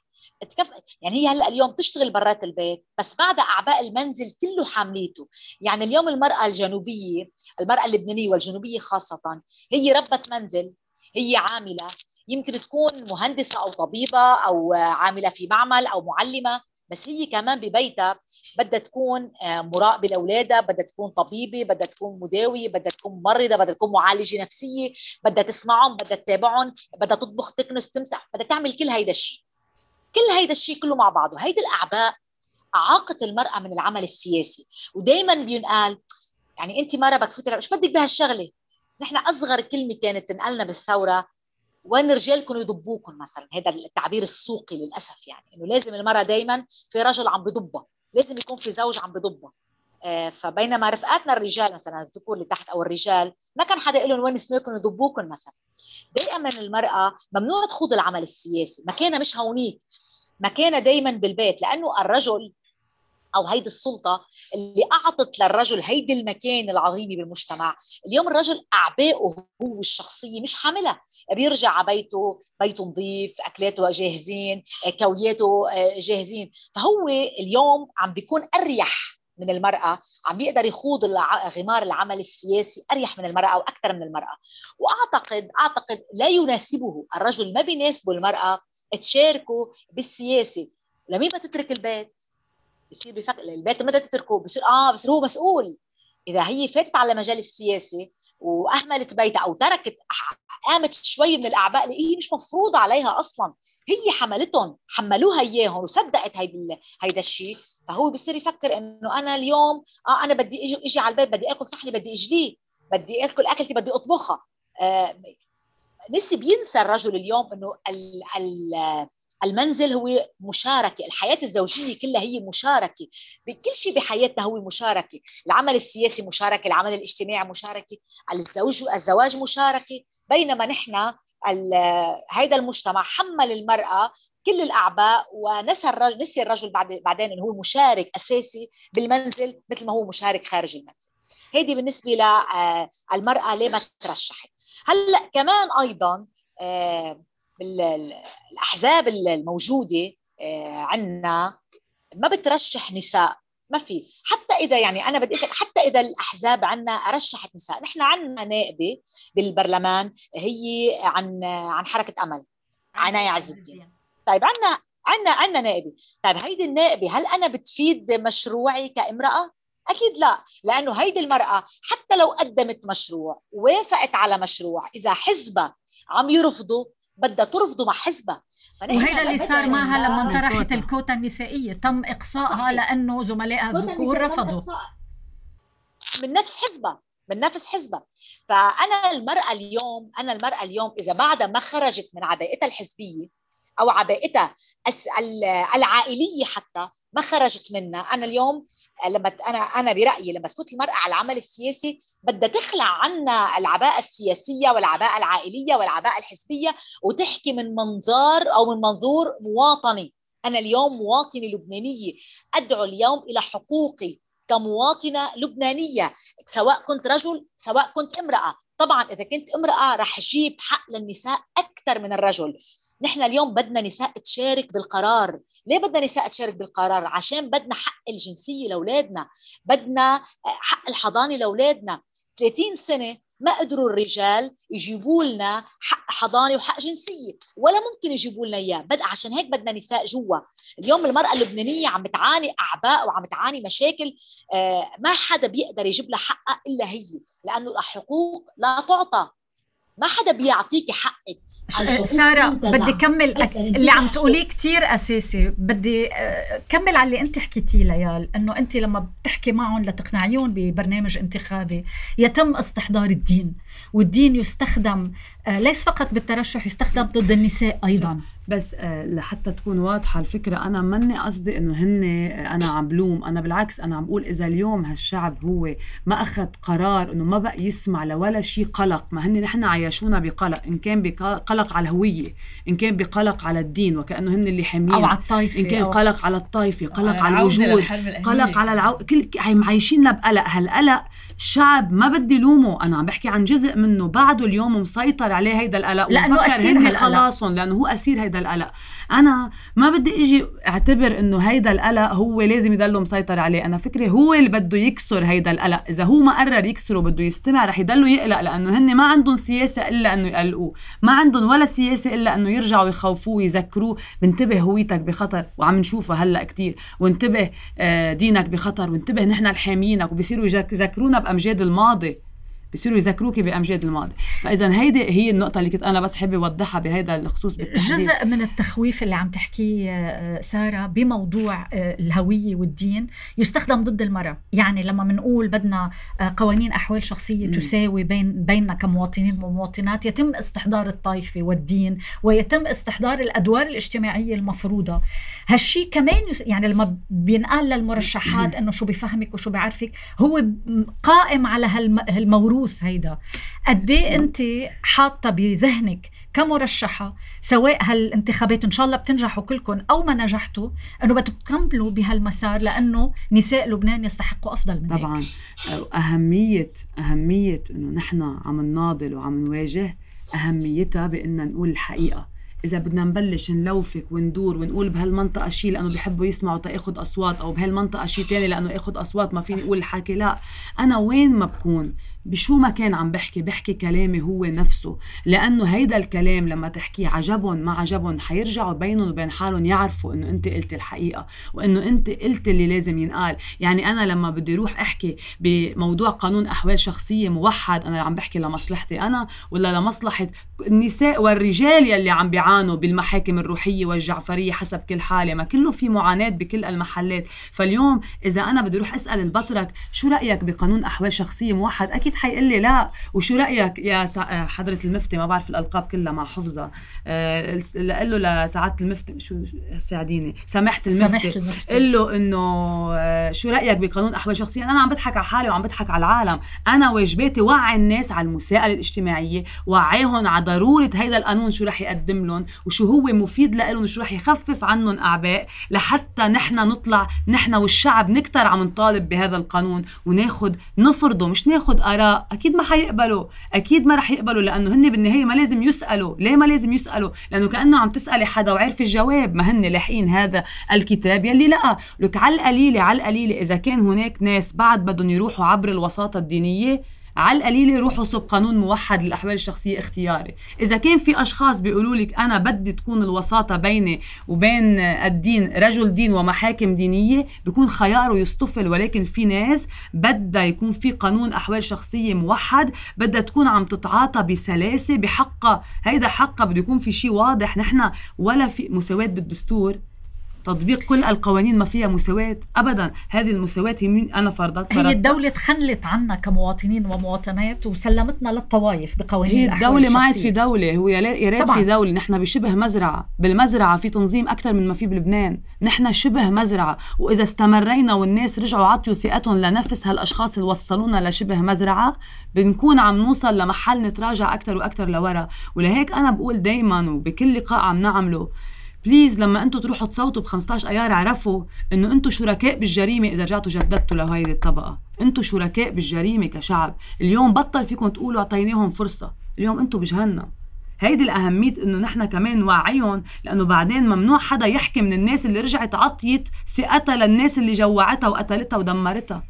تكف... يعني هي هلأ اليوم تشتغل برات البيت بس بعدها أعباء المنزل كله حامليته. يعني اليوم المرأة الجنوبية المرأة اللبنانية والجنوبية خاصة هي ربة منزل هي عاملة. يمكن تكون مهندسة أو طبيبة أو عاملة في معمل أو معلمة. بس هي كمان ببيتها بدها تكون آه، مراقبة لأولادها بدها تكون طبيبة بدها تكون مداوية بدها تكون ممرضه بدها تكون معالجة نفسية بدها تسمعهم بدها تتابعهم بدها تطبخ تكنس تمسح بدها تعمل كل هيدا الشيء كل هيدا الشيء كله مع بعضه. هيدي الأعباء أعاقت المرأة من العمل السياسي. ودائما بينقال يعني انت مرة بتفوتي مش بدك بهالشغلة. نحن أصغر كلمة كانت تنقلنا بالثورة وين رجالكم يضبوكم مثلا؟ هذا التعبير السوقي للأسف يعني إنه لازم المرأة دائما في رجل عم بضبها لازم يكون في زوج عم بضبها. آه فبينما رفقاتنا الرجال مثلا الذكور اللي تحت أو الرجال ما كان حدا يقول لهم وين سنوكم يضبوكم مثلا. دائما المرأة ممنوع تخوض العمل السياسي مكانها مش هونيك مكانها دائما بالبيت لأنه الرجل أو هيدي السلطة اللي أعطت للرجل هيدي المكان العظيمه بالمجتمع. اليوم الرجل اعبائه هو الشخصية مش حاملها. بيرجع على بيته بيته نظيف أكلاته جاهزين كوياته آه، جاهزين. فهو اليوم عم بيكون أريح من المرأة عم بيقدر يخوض غمار العمل السياسي أريح من المرأة وأكثر من المرأة. وأعتقد أعتقد لا يناسبه. الرجل ما بيناسبه المرأة تشاركه بالسياسة. لمين ما تترك البيت؟ بصير بفكر البيت متى تتركه بصير آه بصير هو مسؤول. إذا هي فاتت على مجال السياسي وأهملت بيتها أو تركت قامت شوي من الأعباء اللي هي مش مفروضه عليها أصلا. هي حملتهم حملوها إياهم وصدقت هيدا هيدا الشيء فهو بصير يفكر إنه أنا اليوم آه أنا بدي إجي إجي على البيت بدي آكل صحني بدي اجليه بدي آكل أكلتي بدي أطبخها. آه نسي بينسى الرجل اليوم إنه ال ال المنزل هو مشاركة الحياة الزوجية كلها هي مشاركة. بكل شيء بحياتنا هو مشاركة. العمل السياسي مشاركة العمل الاجتماعي مشاركة الزوج الزواج مشاركة. بينما نحن هيدا المجتمع حمل المرأة كل الأعباء ونسى الرجل نسي الرجل بعد بعدين إنه هو مشارك أساسي بالمنزل مثل ما هو مشارك خارج المنزل. هيدي بالنسبة للمرأة ليه ما ترشحت؟ هلأ كمان أيضا آه، بالاحزاب الموجودة آه، عندنا ما بترشح نساء ما في. حتى إذا يعني أنا بدي حتى إذا الأحزاب عندنا رشحت نساء نحن عندنا نائبة بالبرلمان هي عن عن حركة أمل. عناية عز الدين. طيب عندنا عندنا عندنا نائبة. طيب هيدي النائبة هل أنا بتفيد مشروعي كامرأة؟ أكيد لا لأنه هيدي المرأة حتى لو قدمت مشروع وافقت على مشروع إذا حزبها عم يرفضوا بدها ترفضه مع حزبها وهذا اللي صار معها لما انطرحت الكوتا النسائية تم إقصائها لأنه زملائها الذكور رفضوا. من نفس حزبها من نفس حزبها فأنا المرأة اليوم أنا المرأة اليوم إذا بعدها ما خرجت من عباءتها الحزبية أو عباءتها العائلية حتى ما خرجت منها. أنا اليوم لما أنا أنا برأيي لما تفوت المرأة على العمل السياسي بدها تخلع عنا العباءة السياسية والعباءة العائلية والعباءة الحزبية وتحكي من منظار أو من منظور مواطني. أنا اليوم مواطنة لبنانية. أدعو اليوم إلى حقوقي كمواطنة لبنانية سواء كنت رجل سواء كنت امرأة. طبعا إذا كنت امرأة رح أجيب حق للنساء أكثر من الرجل. نحن اليوم بدنا نساء تشارك بالقرار. ليه بدنا نساء تشارك بالقرار؟ عشان بدنا حق الجنسية لأولادنا بدنا حق الحضانة لأولادنا. 30 سنة ما قدروا الرجال يجيبوا لنا حق حضانة وحق جنسية ولا ممكن يجيبوا لنا إياه. بد عشان هيك بدنا نساء جوا. اليوم المرأة اللبنانية عم بتعاني أعباء وعم بتعاني مشاكل آه ما حدا بيقدر يجيب لها حقها إلا هي لأنه الحقوق لا تعطى. ما حدا بيعطيكي حقك. سارة بدي كمل اللي عم تقوليه كتير أساسي. بدي آه، كمل على اللي أنت حكيتيه ليال أنه أنت لما بتحكي معهم لتقنعيهم ببرنامج انتخابي يتم استحضار الدين. والدين يستخدم آه، ليس فقط بالترشح يستخدم ضد النساء أيضا. بس آه، لحتى تكون واضحة الفكرة أنا ماني قصدي إنه هن آه، أنا عم بلوم. أنا بالعكس أنا عم بقول إذا اليوم هالشعب هو ما أخذ قرار إنه ما بقى يسمع لولا شيء قلق ما هن نحن عايشونا بقلق إن كان بقلق على الهوية إن كان بقلق على الدين وكأنه هن اللي حامين أو على الطائفة إن كان قلق على الطائفة قلق على الوجود قلق على العو... كل عايشيننا بقلق هالقلق الشعب ما بدي لومه. أنا عم بحكي عن جزء منه بعده اليوم مسيطر عليه هيدا القلق. لأنه أسير خلاصهم لأنه هو أسير هيدا القلق. أنا ما بدي إجي أعتبر إنه هيدا القلق هو لازم يضله مسيطر عليه. أنا فكري هو اللي بده يكسر هيدا القلق. إذا هو ما قرر يكسره بده يستمع رح يضله يقلق لأنه هن ما عندهم سياسة إلا إنه يقلقوه. ما عندهم ولا سياسة إلا إنه يرجعوا يخوفوه ويذكروه بنتبه هويتك بخطر وعم نشوفها هلأ كتير. وانتبه آه، دينك بخطر. وانتبه نحن الحاميينك وبصيروا يذكرونا بأمجاد الماضي. بصيروا يذكروكي بأمجاد الماضي فاذا هيدي هي النقطة اللي كنت أنا بس حابه أوضحها بهذا الخصوص بالتحديد. جزء من التخويف اللي عم تحكيه آه، سارة بموضوع آه، الهوية والدين يستخدم ضد المرأة يعني لما بنقول بدنا آه، قوانين أحوال شخصية م. تساوي بين بيننا كمواطنين ومواطنات يتم استحضار الطائفة والدين ويتم استحضار الأدوار الاجتماعية المفروضة هالشيء كمان يعني لما بينقال للمرشحات إنه شو بفهمك وشو بيعرفك هو قائم على هالموروث الدروس هيدا. قد إيه أنت حاطة بذهنك كمرشحة سواء هالانتخابات إن شاء الله بتنجحوا كلكم أو ما نجحتوا إنه بدكم تكملوا بهالمسار لأنه نساء لبنان يستحقوا أفضل من طبعا. هيك. أهمية اهميه إنه نحن عم نناضل وعم نواجه أهميتها بان نقول الحقيقة. إذا بدنا نبلش نلوفك وندور ونقول بهالمنطقة شيء لأنه بيحبوا يسمعوا تأخذ أصوات أو بهالمنطقة شيء ثاني لأنه اخذ أصوات ما فيني أقول الحكي لا. أنا وين ما بكون بشو ما كان عم بحكي بحكي كلامي هو نفسه. لأنه هيدا الكلام لما تحكيه عجبهم ما عجبهم حيرجعوا بينهم وبين حالهم يعرفوا إنه أنت قلت الحقيقة وإنه أنت قلت اللي لازم ينقال. يعني أنا لما بدي أروح أحكي بموضوع قانون أحوال شخصية موحد أنا عم بحكي لمصلحتي أنا ولا لمصلحة النساء والرجال يلي عم بيعانوا بالمحاكم الروحية والجعفرية حسب كل حالة؟ ما كله في معاناة بكل المحلات. فاليوم إذا أنا بدي أروح أسأل البطرك شو رأيك بقانون أحوال شخصية موحد؟ أكيد أكيد حيقول لي لا. وشو رأيك؟ يا آه، حضرة المفتي ما بعرف الألقاب كلها مع حفظها أه قال له لسعادة المفتي شو ساعديني. سماحه المفتي. قال له إنه آه، شو رأيك بقانون أحوال شخصية؟ أنا عم بضحك على حالي وعم بضحك على العالم. أنا واجباتي وعي الناس على المساءلة الاجتماعية وعيهم على ضرورة هيدا القانون شو رح يقدم لهم وشو هو مفيد لهم وشو رح يخفف عنهم أعباء لحتى نحن نطلع نحن والشعب نكتر عم نطالب بهذا القانون وناخد نفرضه مش ناخد آراء أكيد ما حيقبلوا أكيد ما رح يقبلوا لأنه هن بالنهاية ما لازم يسألوا. ليه ما لازم يسألوا؟ لأنه كأنه عم تسألي حدا وعرف الجواب. ما هن لاحقين هذا الكتاب يلي لقى. لك على القليلة على القليلة إذا كان هناك ناس بعد بدهم يروحوا عبر الوساطة الدينية على القليل يروحوا صب قانون موحد للأحوال الشخصية اختياري. إذا كان في أشخاص بيقولوا لك أنا بدي تكون الوساطة بيني وبين الدين رجل دين ومحاكم دينية بيكون خياره يصطفل ولكن في ناس بدها يكون في قانون أحوال شخصية موحد بدها تكون عم تتعاطى بسلاسة بحقها هيدا حقها بده يكون في شيء واضح نحن ولا في مساواة بالدستور. تطبيق كل القوانين ما فيها مساواة. أبدا هذه المساواة هي مين أنا فرضت هي الدولة تخلت عنا كمواطنين ومواطنات وسلمتنا للطوائف بقوانين هي الدولة ما عاد في دولة هو يا ريت في دولة. نحن بشبه مزرعة. بالمزرعة في تنظيم أكثر من ما في بلبنان. نحن شبه مزرعة. وإذا استمرينا والناس رجعوا عطيوا ثقتهم لنفس هالأشخاص اللي وصلونا لشبه مزرعة بنكون عم نوصل لمحل نتراجع أكثر وأكثر لورا. ولهيك أنا بقول دايما وبكل لقاء عم نعمله بليز لما أنتم تروحوا تصوتوا ب 15 أيار اعرفوا إنه أنتم شركاء بالجريمة إذا رجعتوا جددتوا لهيدي الطبقة. أنتم شركاء بالجريمة كشعب. اليوم بطل فيكم تقولوا أعطيناهم فرصة. اليوم أنتم بجهنم. هيدي الأهمية إنه نحن كمان نوعيهم لأنه بعدين ممنوع حدا يحكي من الناس اللي رجعت عطيت ثقتها للناس اللي جوعتها وقتلتها ودمرتها.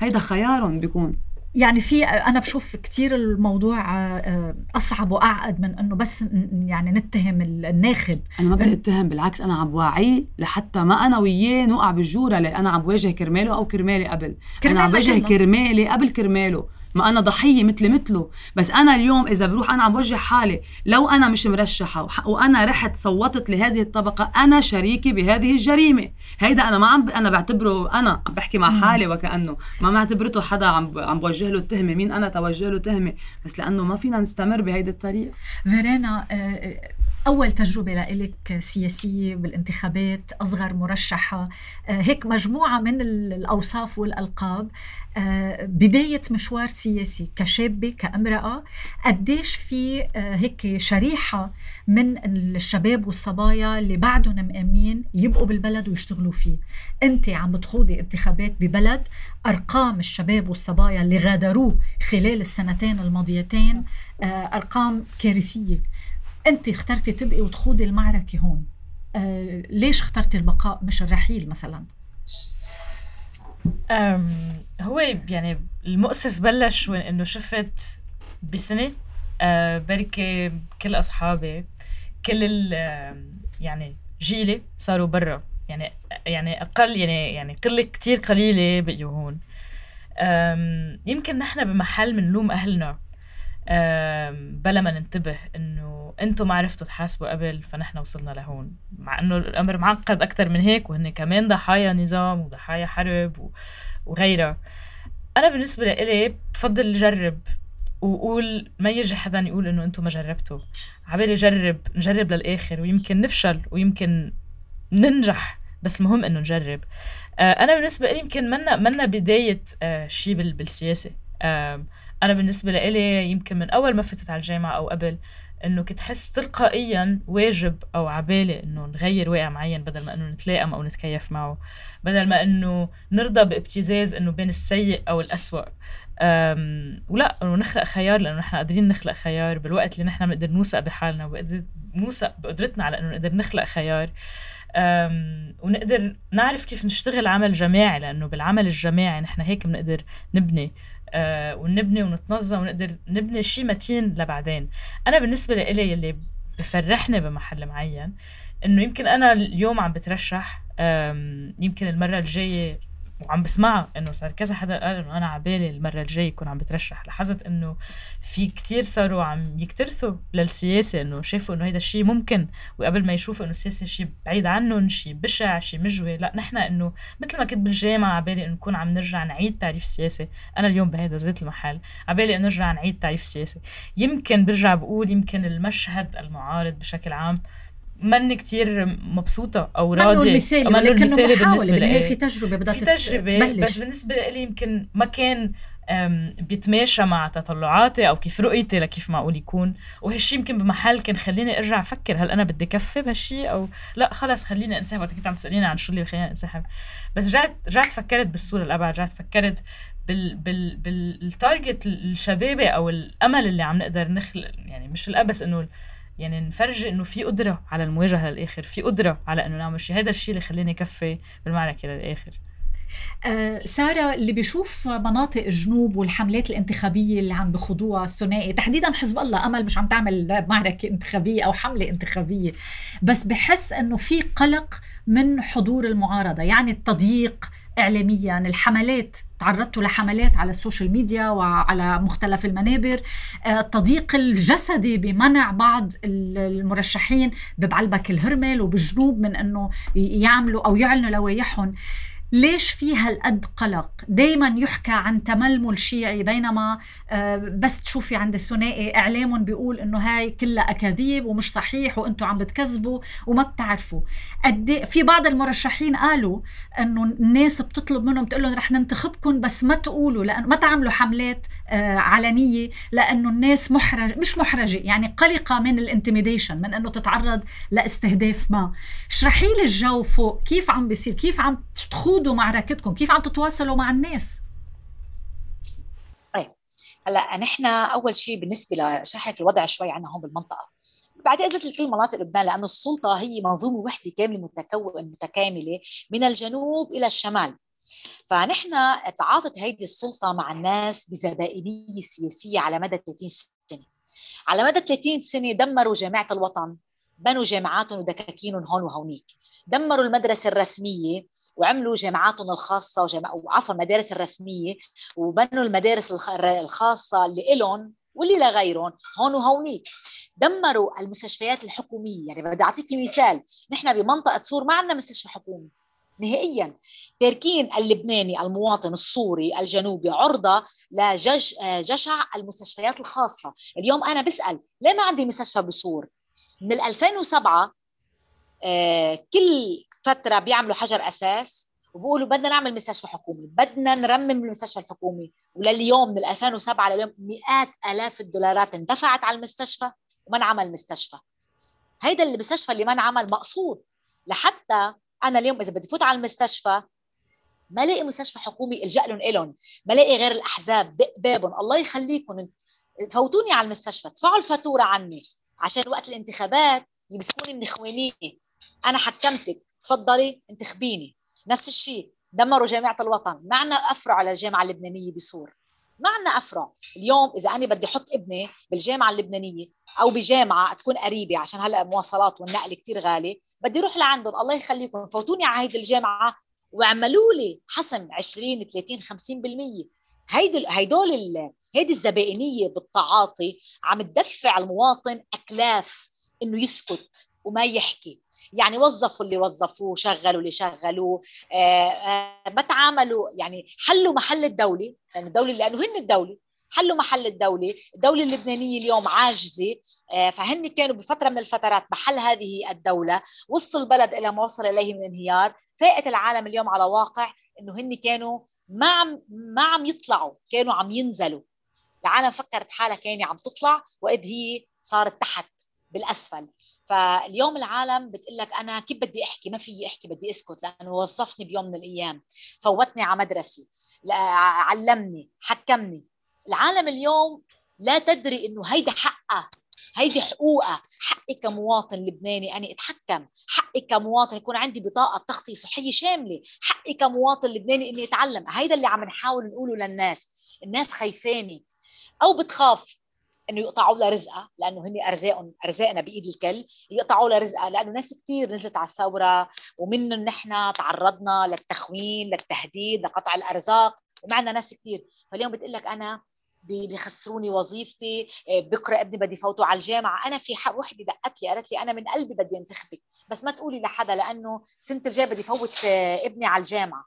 هيدا خيارهم بيكون. يعني في أنا بشوف كثير الموضوع آه، أصعب وأعقد من إنه بس يعني نتهم الناخب. أنا ما بدي أتهم بالعكس أنا عم بوعيه لحتى ما أنا وياه نوقع بالجورة اللي أنا عم بواجه كرماله أو كرمالي قبل. أنا عم بواجه كرمالي قبل كرماله. ما أنا ضحية مثلي مثله. بس أنا اليوم إذا بروح أنا عم بوجه حالي لو أنا مش مرشحة وأنا رحت صوتت لهذه الطبقة أنا شريكي بهذه الجريمة. هيدا أنا ما عم أنا بعتبره أنا عم بحكي مع حالي وكأنه ما معتبرته حدا عم عم بوجه له التهمة. مين أنا توجه له تهمة؟ بس لأنه ما فينا نستمر بهيدي الطريقة. فيرينا آه، آه، أول تجربة لإلك سياسية بالانتخابات أصغر مرشحة. آه، هيك مجموعة من الأوصاف والألقاب. آه، بداية مشوار سياسي كشابة كأمرأة. قديش في آه، هيك شريحة من الشباب والصبايا اللي بعدهم مأمنين يبقوا بالبلد ويشتغلوا فيه. أنت عم بتخوضي انتخابات ببلد أرقام الشباب والصبايا اللي غادروه خلال السنتين الماضيتين أرقام كارثية. أنت اخترتي تبقي وتخوضي المعركة هون. آه ليش اخترتي البقاء مش الرحيل مثلا؟ هو يعني المؤسف بلش وين إنه شفت بسنة آه بركي كل أصحابي كل ال يعني جيلي صاروا برا. يعني يعني أقل يعني يعني قله كتير قليلة بقيوا هون. يمكن نحن بمحل بنلوم أهلنا. بلا ما ننتبه إنه أنتم ما عرفتوا تحاسبوا قبل فنحن وصلنا لهون. مع إنه الأمر معقد أكثر من هيك وهن كمان ضحايا نظام وضحايا حرب وغيرها. أنا بالنسبة لإلي بفضل جرب وقول ما يجي حدا يقول إنه أنتم ما جربتوا. عبالي جرب نجرب للآخر ويمكن نفشل ويمكن ننجح بس مهم إنه نجرب. آه، أنا بالنسبة لي يمكن منا منا بداية آه، شيء بالسياسة. أنا بالنسبة لإلي يمكن من أول ما فتت على الجامعة أو قبل إنه كنت حس تلقائيا واجب أو عبالي إنه نغير واقع معين بدل ما إنه نتلائم أو نتكيف معه بدل ما إنه نرضى بابتزاز إنه بين السيء أو الاسوء ولا إنه نخلق خيار لإنه نحن قادرين نخلق خيار بالوقت اللي نحن بنقدر نوثق بحالنا نوثق بقدرتنا على إنه نقدر نخلق خيار. ونقدر نعرف كيف نشتغل عمل جماعي لإنه بالعمل الجماعي نحن هيك بنقدر نبني. آه ونبني ونتنظم ونقدر نبني شيء متين لبعدين. أنا بالنسبة لإلي اللي بفرحني بمحل معين إنه يمكن أنا اليوم عم بترشح يمكن المرة الجاية وعم بسمعها إنه صار كذا حدا قال إنه أنا عبالي المرة الجاية يكون عم بترشح لاحظت إنه في كتير صاروا عم يكترثوا للسياسة إنه شافوا إنه هيدا الشيء ممكن وقبل ما يشوفوا إنه السياسة شيء بعيد عنهم شيء بشع شيء مجوي لا نحن إنه مثل ما كنت بالجامعة عبالي إنه نكون عم نرجع نعيد تعريف السياسة أنا اليوم بهذا زيت المحل عبالي إنه نرجع نعيد تعريف السياسة يمكن برجع بقول يمكن المشهد المعارض بشكل عام ماني كتير مبسوطة أو راضية. منه المثالي منه المثالي بالنسبة لي في تجربة بدها في تجربة تبلش. بس بالنسبة لي يمكن ما كان بيتماشى مع تطلعاتي أو كيف رؤيتي لكيف معقول يكون. وهالشي يمكن بمحل كان خليني أرجع أفكر هل أنا بدي كفي بهالشي أو لا خلص خليني أنسحب. وقت كنت عم تسأليني عن شو اللي خليني أنسحب. بس رجعت رجعت فكرت بالصورة الابعد رجعت فكرت بال بال بالتارجت الشبابي أو الأمل اللي عم نقدر نخلق يعني مش الأبس إنه يعني نفرجي إنه في قدرة على المواجهة للآخر في قدرة على إنه نعمل شيء. هذا الشيء اللي خليني كفي بالمعركه للآخر. آه سارة اللي بيشوف مناطق الجنوب والحملات الانتخابية اللي عم بخضوها الثنائي تحديدا حزب الله أمل مش عم تعمل معركة انتخابية أو حملة انتخابية بس بحس أنه في قلق من حضور المعارضة يعني التضييق اعلاميا. الحملات تعرضتوا لحملات على السوشيال ميديا وعلى مختلف المنابر. التضييق آه، الجسدي بمنع بعض المرشحين ببعلبك الهرمل وبالجنوب من إنه يعملوا أو يعلنوا لوائحهم. ليش في هالقد قلق؟ دايما يحكى عن تململ شيعي بينما آه، بس تشوفي عند الثنائي إعلام بيقول إنه هاي كلها أكاذيب ومش صحيح وأنتم عم بتكذبوا وما بتعرفوا. قد في بعض المرشحين قالوا إنه الناس بتطلب منهم تقول لهم رح ننتخبكم بس ما تقولوا لأن ما تعملوا حملات آه، علنية لأنه الناس محرج مش محرجة يعني قلقة من الانتميديشن من إنه تتعرض لإستهداف ما. اشرحي لي الجو فوق كيف عم بيصير؟ كيف عم تخوض تخوضوا معركتكم؟ كيف عم تتواصلوا مع الناس؟ طيب هلا نحن أول شيء بالنسبة لشرحة الوضع شوي عنا هون بالمنطقة. بعدين قدرت لكل مناطق لبنان لأنه السلطة هي منظومة وحدة كاملة متكون متكاملة من الجنوب إلى الشمال. فنحن تعاطت هيدي السلطة مع الناس بزبائنية سياسية على مدى 30 سنة. على مدى 30 سنة دمروا جامعة الوطن. بنوا جامعاتهم ودكاكينهم هون وهونيك. دمروا المدرسة الرسمية وعملوا جامعاتهم الخاصة وجامع... وعفوا المدارس الرسمية وبنوا المدارس الخاصة اللي إلهم واللي لغيرهم هون وهونيك. دمروا المستشفيات الحكومية. يعني بدي أعطيكي مثال. نحن بمنطقة سور ما عندنا مستشفى حكومي نهائيا. تاركين اللبناني المواطن السوري الجنوبي عرضة لجشع المستشفيات الخاصة. اليوم أنا بسأل ليه ما عندي مستشفى بسور؟ من 2007 آه كل فترة بيعملوا حجر أساس وبقولوا بدنا نعمل مستشفى حكومي بدنا نرمم المستشفى الحكومي. ولليوم من 2007 لليوم مئات آلاف الدولارات اندفعت على المستشفى وما انعمل مستشفى. هيدا المستشفى اللي ما انعمل مقصود. لحتى أنا اليوم إذا بدي فوت على المستشفى ما لاقي مستشفى حكومي إلجأ لهم إلهم ما لاقي غير الأحزاب دق بابهم الله يخليكم فوتوني على المستشفى ادفعوا الفاتورة عني. عشان وقت الانتخابات يمسكوني من خواني أنا حكمتك. تفضلي انتخبيني. نفس الشيء. دمروا جامعة الوطن. معنا أفرع على الجامعة اللبنانية بسور ما عندنا أفرع. اليوم إذا أنا بدي أحط ابني بالجامعة اللبنانية أو بجامعة تكون قريبة عشان هلأ المواصلات والنقل كثير غالي بدي أروح لعندهم. الله يخليكم. فوتوني على هيدي الجامعة واعملوا لي حسم 20 30 50% هيدي هيدول هيدي الزبائنية بالتعاطي عم تدفع المواطن أكلاف إنه يسكت وما يحكي. يعني وظفوا اللي وظفوه شغلوا اللي شغلوه آه آه ما تعاملوا يعني حلوا محل الدولة لأن الدولة لأنه هن الدولة حلوا محل الدولة الدولة اللبنانية اليوم عاجزة آه فهن كانوا بفترة من الفترات محل هذه الدولة وسط البلد إلى ما وصل إليه من انهيار فاقت العالم اليوم على واقع إنه هن كانوا ما عم ما عم يطلعوا كانوا عم ينزلوا. العالم فكرت حالها كانت عم تطلع وإذ هي صارت تحت بالأسفل. فاليوم العالم بتقول لك أنا كيف بدي أحكي؟ ما في أحكي بدي أسكت لأنه وظفني بيوم من الأيام. فوتني على مدرسي علمني حكمني. العالم اليوم لا تدري إنه هيدا حقها هيدي حقوقها حقي كمواطن لبناني أني أتحكم حقي كمواطن يكون عندي بطاقة تغطية صحية شاملة حقي كمواطن لبناني إني أتعلم. هيدا اللي عم نحاول نقوله للناس. الناس خايفاني. أو بتخاف إنه يقطعوا لها رزقها لأنه هن أرزاقهم أرزاقنا بإيد الكل يقطعوا لها رزقها. لأنه ناس كثير نزلت على الثورة ومنهم نحن تعرضنا للتخوين للتهديد لقطع الأرزاق ومعنا ناس كثير فاليوم بتقول لك أنا بيخسروني وظيفتي آه، بكره ابني بدي فوته على الجامعة. أنا في وحدة دقت لي قالت لي أنا من قلبي بدي انتخبك بس ما تقولي لحدا لأنه السنة الجايه بدي فوت آه، ابني على الجامعة.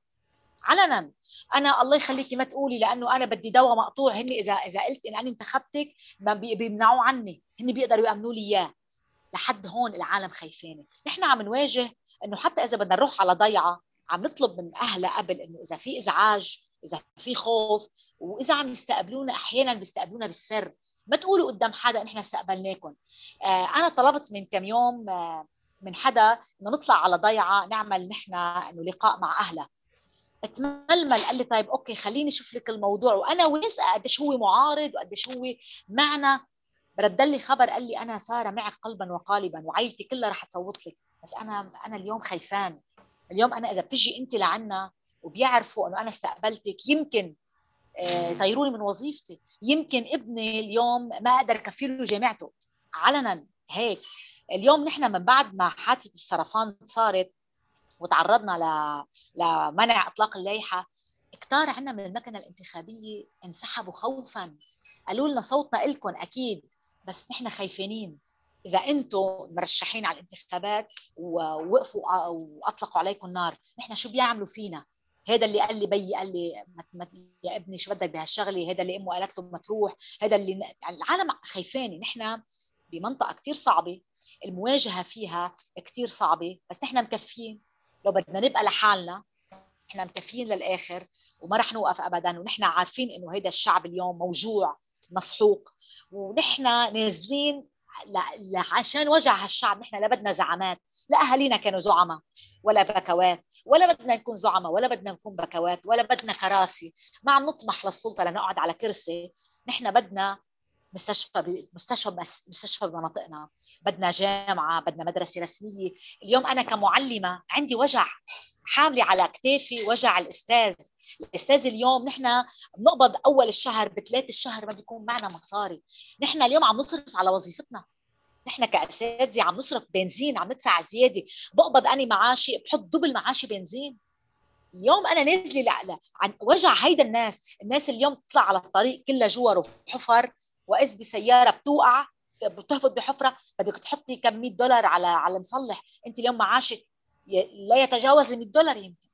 علنا أنا الله يخليكي ما تقولي لأنه أنا بدي دواء مقطوع. هن إذا إذا قلت إن أنا انتخبتك ما بيمنعوه عني. هن بيقدروا يأمنوا لي إياه. لحد هون العالم خايفانه نحن عم نواجه إنه حتى إذا بدنا نروح على ضيعة عم نطلب من أهلها قبل إنه إذا في إزعاج إذا في خوف وإذا عم يستقبلونا أحيانا بيستقبلونا بالسر. ما تقولوا قدام حدا نحن استقبلناكم آه أنا طلبت من كم يوم آه من حدا إنه نطلع على ضيعة نعمل نحن إنه لقاء مع أهلها. تململ قال لي طيب أوكي خليني أشوف لك الموضوع. وأنا واثقه قديش هو معارض وقديش هو معنا رد لي خبر قال لي أنا سارة معك قلبا وقالبا وعائلتي كلها رح تصوت لك. بس أنا أنا اليوم خايفان. اليوم أنا إذا بتجي أنت لعنا وبيعرفوا إنه أنا استقبلتك. يمكن آه، يطيروني من وظيفتي. يمكن ابني اليوم ما أقدر اكفي له جامعته. علنا هيك. اليوم نحن من بعد ما حادثة السرطان صارت وتعرضنا لمنع إطلاق اللائحة كتار عنا من المكنة الانتخابية انسحبوا خوفا. قالوا لنا صوتنا لكم أكيد بس نحن خايفين. إذا أنتم مرشحين على الانتخابات ووقفوا وأطلقوا عليكم النار نحن شو بيعملوا فينا؟ هذا اللي قال لي بيي قال لي يا ابني شو بدك بهالشغلة؟ هذا اللي أمه قالت له ما تروح. هذا اللي العالم خايفاني. نحن بمنطقة كثير صعبة المواجهة فيها كثير صعبة بس نحن مكفيين. لو بدنا نبقى لحالنا إحنا مكفيين للآخر وما رح نوقف ابدا. ونحن عارفين إنه هيدا الشعب اليوم موجوع مسحوق. ونحن نازلين عشان وجع هالشعب. نحن لا بدنا زعامات. لا أهالينا كانوا زعماء. ولا بكوات ولا بدنا نكون زعماء ولا بدنا نكون بكوات ولا بدنا كراسي. ما عم نطمح للسلطة لنقعد على كرسي. نحن بدنا مستشفى مستشفى مستشفى بمناطقنا. بدنا جامعة بدنا مدرسة رسمية. اليوم أنا كمعلمة عندي وجع حاملة على كتافي وجع الأستاذ. الأستاذ اليوم نحن بنقبض أول الشهر بثلاث الشهر ما بيكون معنا مصاري. نحن اليوم عم نصرف على وظيفتنا. نحن كأساتذة عم نصرف بنزين عم ندفع زيادة. بقبض اني معاشي بحط دبل معاشي بنزين. اليوم أنا نازلة لا عن وجع هيدا الناس. الناس اليوم تطلع على الطريق كلها جوار وحفر وإذ بسيارة بتوقع بتهبط بحفرة بدك تحطي كم 100 دولار على على مصلح. أنت اليوم معاشك لا يتجاوز ال 100 دولار يمكن.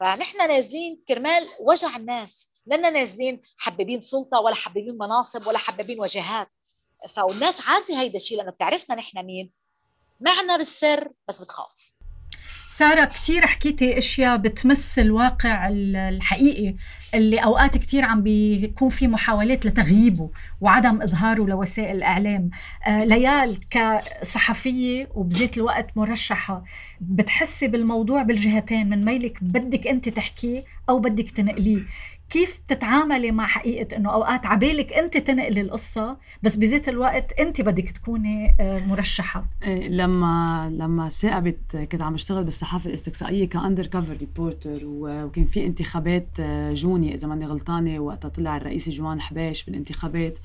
فنحن نازلين كرمال وجع الناس. لنا نازلين حبابين سلطة ولا حبابين مناصب ولا حبابين وجهات. فالناس عارفة هيدا الشيء لأنه بتعرفنا نحن مين. معنا بالسر بس بتخاف. سارة كتير حكيتي أشياء بتمس الواقع الحقيقي اللي أوقات كتير عم بيكون في محاولات لتغييبه وعدم إظهاره لوسائل الإعلام. آه ليال كصحفية وبذات الوقت مرشحة بتحسي بالموضوع بالجهتين من ميلك بدك أنت تحكيه أو بدك تنقليه. كيف تتعاملي مع حقيقة أنه أوقات عبالك أنت تنقلي القصة بس بذات الوقت أنت بدك تكوني آه، مرشحة. إيه، لما لما ثاقبت كنت عم بشتغل بالصحافة الاستقصائية كأندر كفر ريبورتر وكان في انتخابات آه، جوني إذا ماني غلطانة وقتها طلع الرئيس جوان حباش بالانتخابات.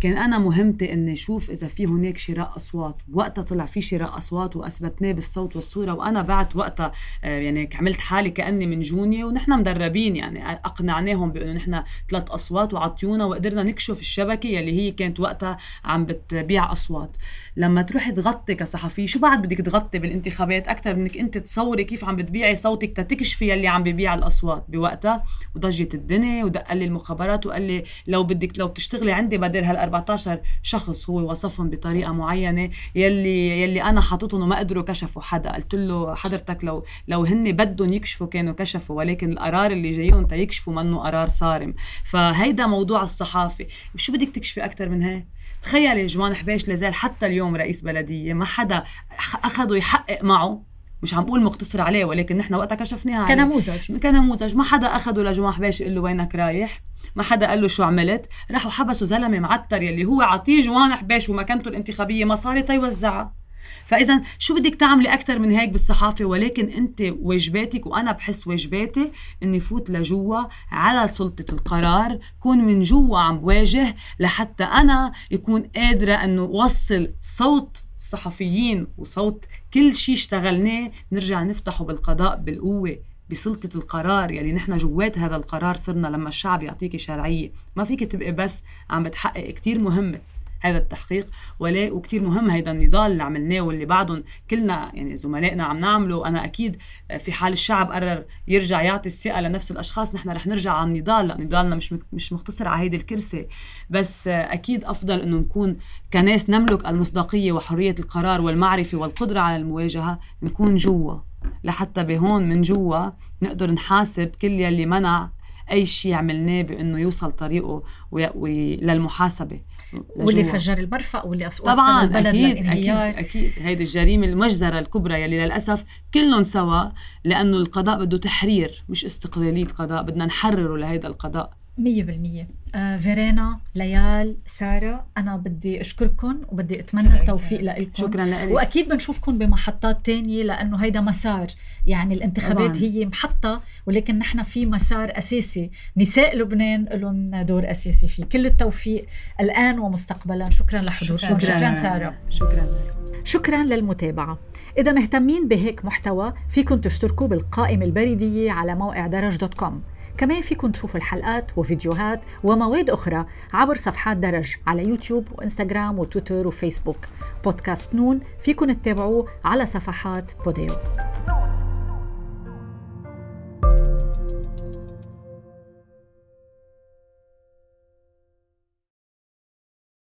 كان أنا مهمتي إني أشوف إذا في هناك شراء أصوات. وقتها طلع في شراء أصوات وأثبتناه بالصوت والصورة وأنا بعت وقتها آه، يعني عملت حالي كأني من جوني ونحن مدربين يعني أقنعناهم بانه نحن ثلاث أصوات وعطيونا وقدرنا نكشف الشبكة يلي هي كانت وقتها عم بتبيع أصوات. لما تروحي تغطي كصحفي شو بعد بدك تغطي بالانتخابات؟ أكثر منك أنت تصوري كيف عم بتبيعي صوتك تتكشفي يلي عم ببيع الأصوات بوقتها. وضجت الدنيا ودق لي المخابرات وقال لي لو بدك لو بتشتغلي عندي بدل هال 14 شخص هو وصفهم بطريقة معينة يلي يلي أنا حاططهم وما قدروا كشفوا حدا. قلت له حضرتك لو لو هن بدهم يكشفوا كانوا كشفوا ولكن القرار اللي جايهم تيكشفوا منه قرار صارم. فهيدا موضوع الصحافة. شو بدك تكشفي أكثر من هيك؟ تخيلي جوان حبيش لازال حتى اليوم رئيس بلدية ما حدا أخذه يحقق معه. مش عم بقول مقتصر عليه ولكن نحن وقتها كشفناها كنموذج. كنموذج. ما حدا أخذه لجوان حبيش يقول له وينك رايح؟ ما حدا قال له شو عملت؟ راحوا حبسوا زلمة معتر يلي هو عطيه جوان حبيش ومكانته الانتخابية مصاري تيوزعها فإذا شو بدك تعملي أكثر من هيك بالصحافة؟ ولكن أنت واجباتك وأنا بحس واجباتي إني فوت لجوا على سلطة القرار كون من جوا عم بواجه لحتى أنا يكون قادرة إنه وصل صوت الصحفيين وصوت كل شيء اشتغلناه نرجع نفتحه بالقضاء بالقوة بسلطة القرار. يلي نحن جوات هذا القرار صرنا لما الشعب يعطيكي شرعية. ما فيك تبقي بس عم بتحقق كتير مهمة. هذا التحقيق ولا وكثير مهم هذا النضال اللي عملناه واللي بعدهم كلنا يعني زملائنا عم نعمله. أنا أكيد في حال الشعب قرر يرجع يعطي الثقة لنفس الأشخاص نحن رح نرجع على النضال. لأن نضالنا مش مش مختصر على هيدي الكرسي. بس أكيد أفضل إنه نكون كناس نملك المصداقية وحرية القرار والمعرفة والقدرة على المواجهة نكون جوا. لحتى بهون من جوا نقدر نحاسب كل يلي منع أي شيء عملناه بأنه يوصل طريقه وي... للمحاسبة واللي فجر المرفأ واللي طبعا البلد أكيد. أكيد أكيد. هيدي الجريمة المجزرة الكبرى يلي للأسف كلهم سوا لأنه القضاء بده تحرير مش استقلالية قضاء بدنا نحرره لهيدا القضاء. مية بالمية. آه فيرينا ليال سارة أنا بدي أشكركم وبدي أتمنى التوفيق لكم شكرا لك. وأكيد بنشوفكم بمحطات تانية لأنه هيدا مسار. يعني الانتخابات طبعا. هي محطة ولكن نحن في مسار أساسي. نساء لبنان لهم دور أساسي فيه. كل التوفيق الآن ومستقبلا. شكرا لحضوركم. شكرا, شكرا سارة. شكرا. شكرا. للمتابعة. إذا مهتمين بهيك محتوى فيكم تشتركوا بالقائمة البريدية على موقع درج dot com. كمان فيكم تشوفوا الحلقات وفيديوهات ومواد أخرى عبر صفحات درج على يوتيوب وإنستغرام وتويتر وفيسبوك. بودكاست نون فيكم تتابعوه على صفحات بوديو.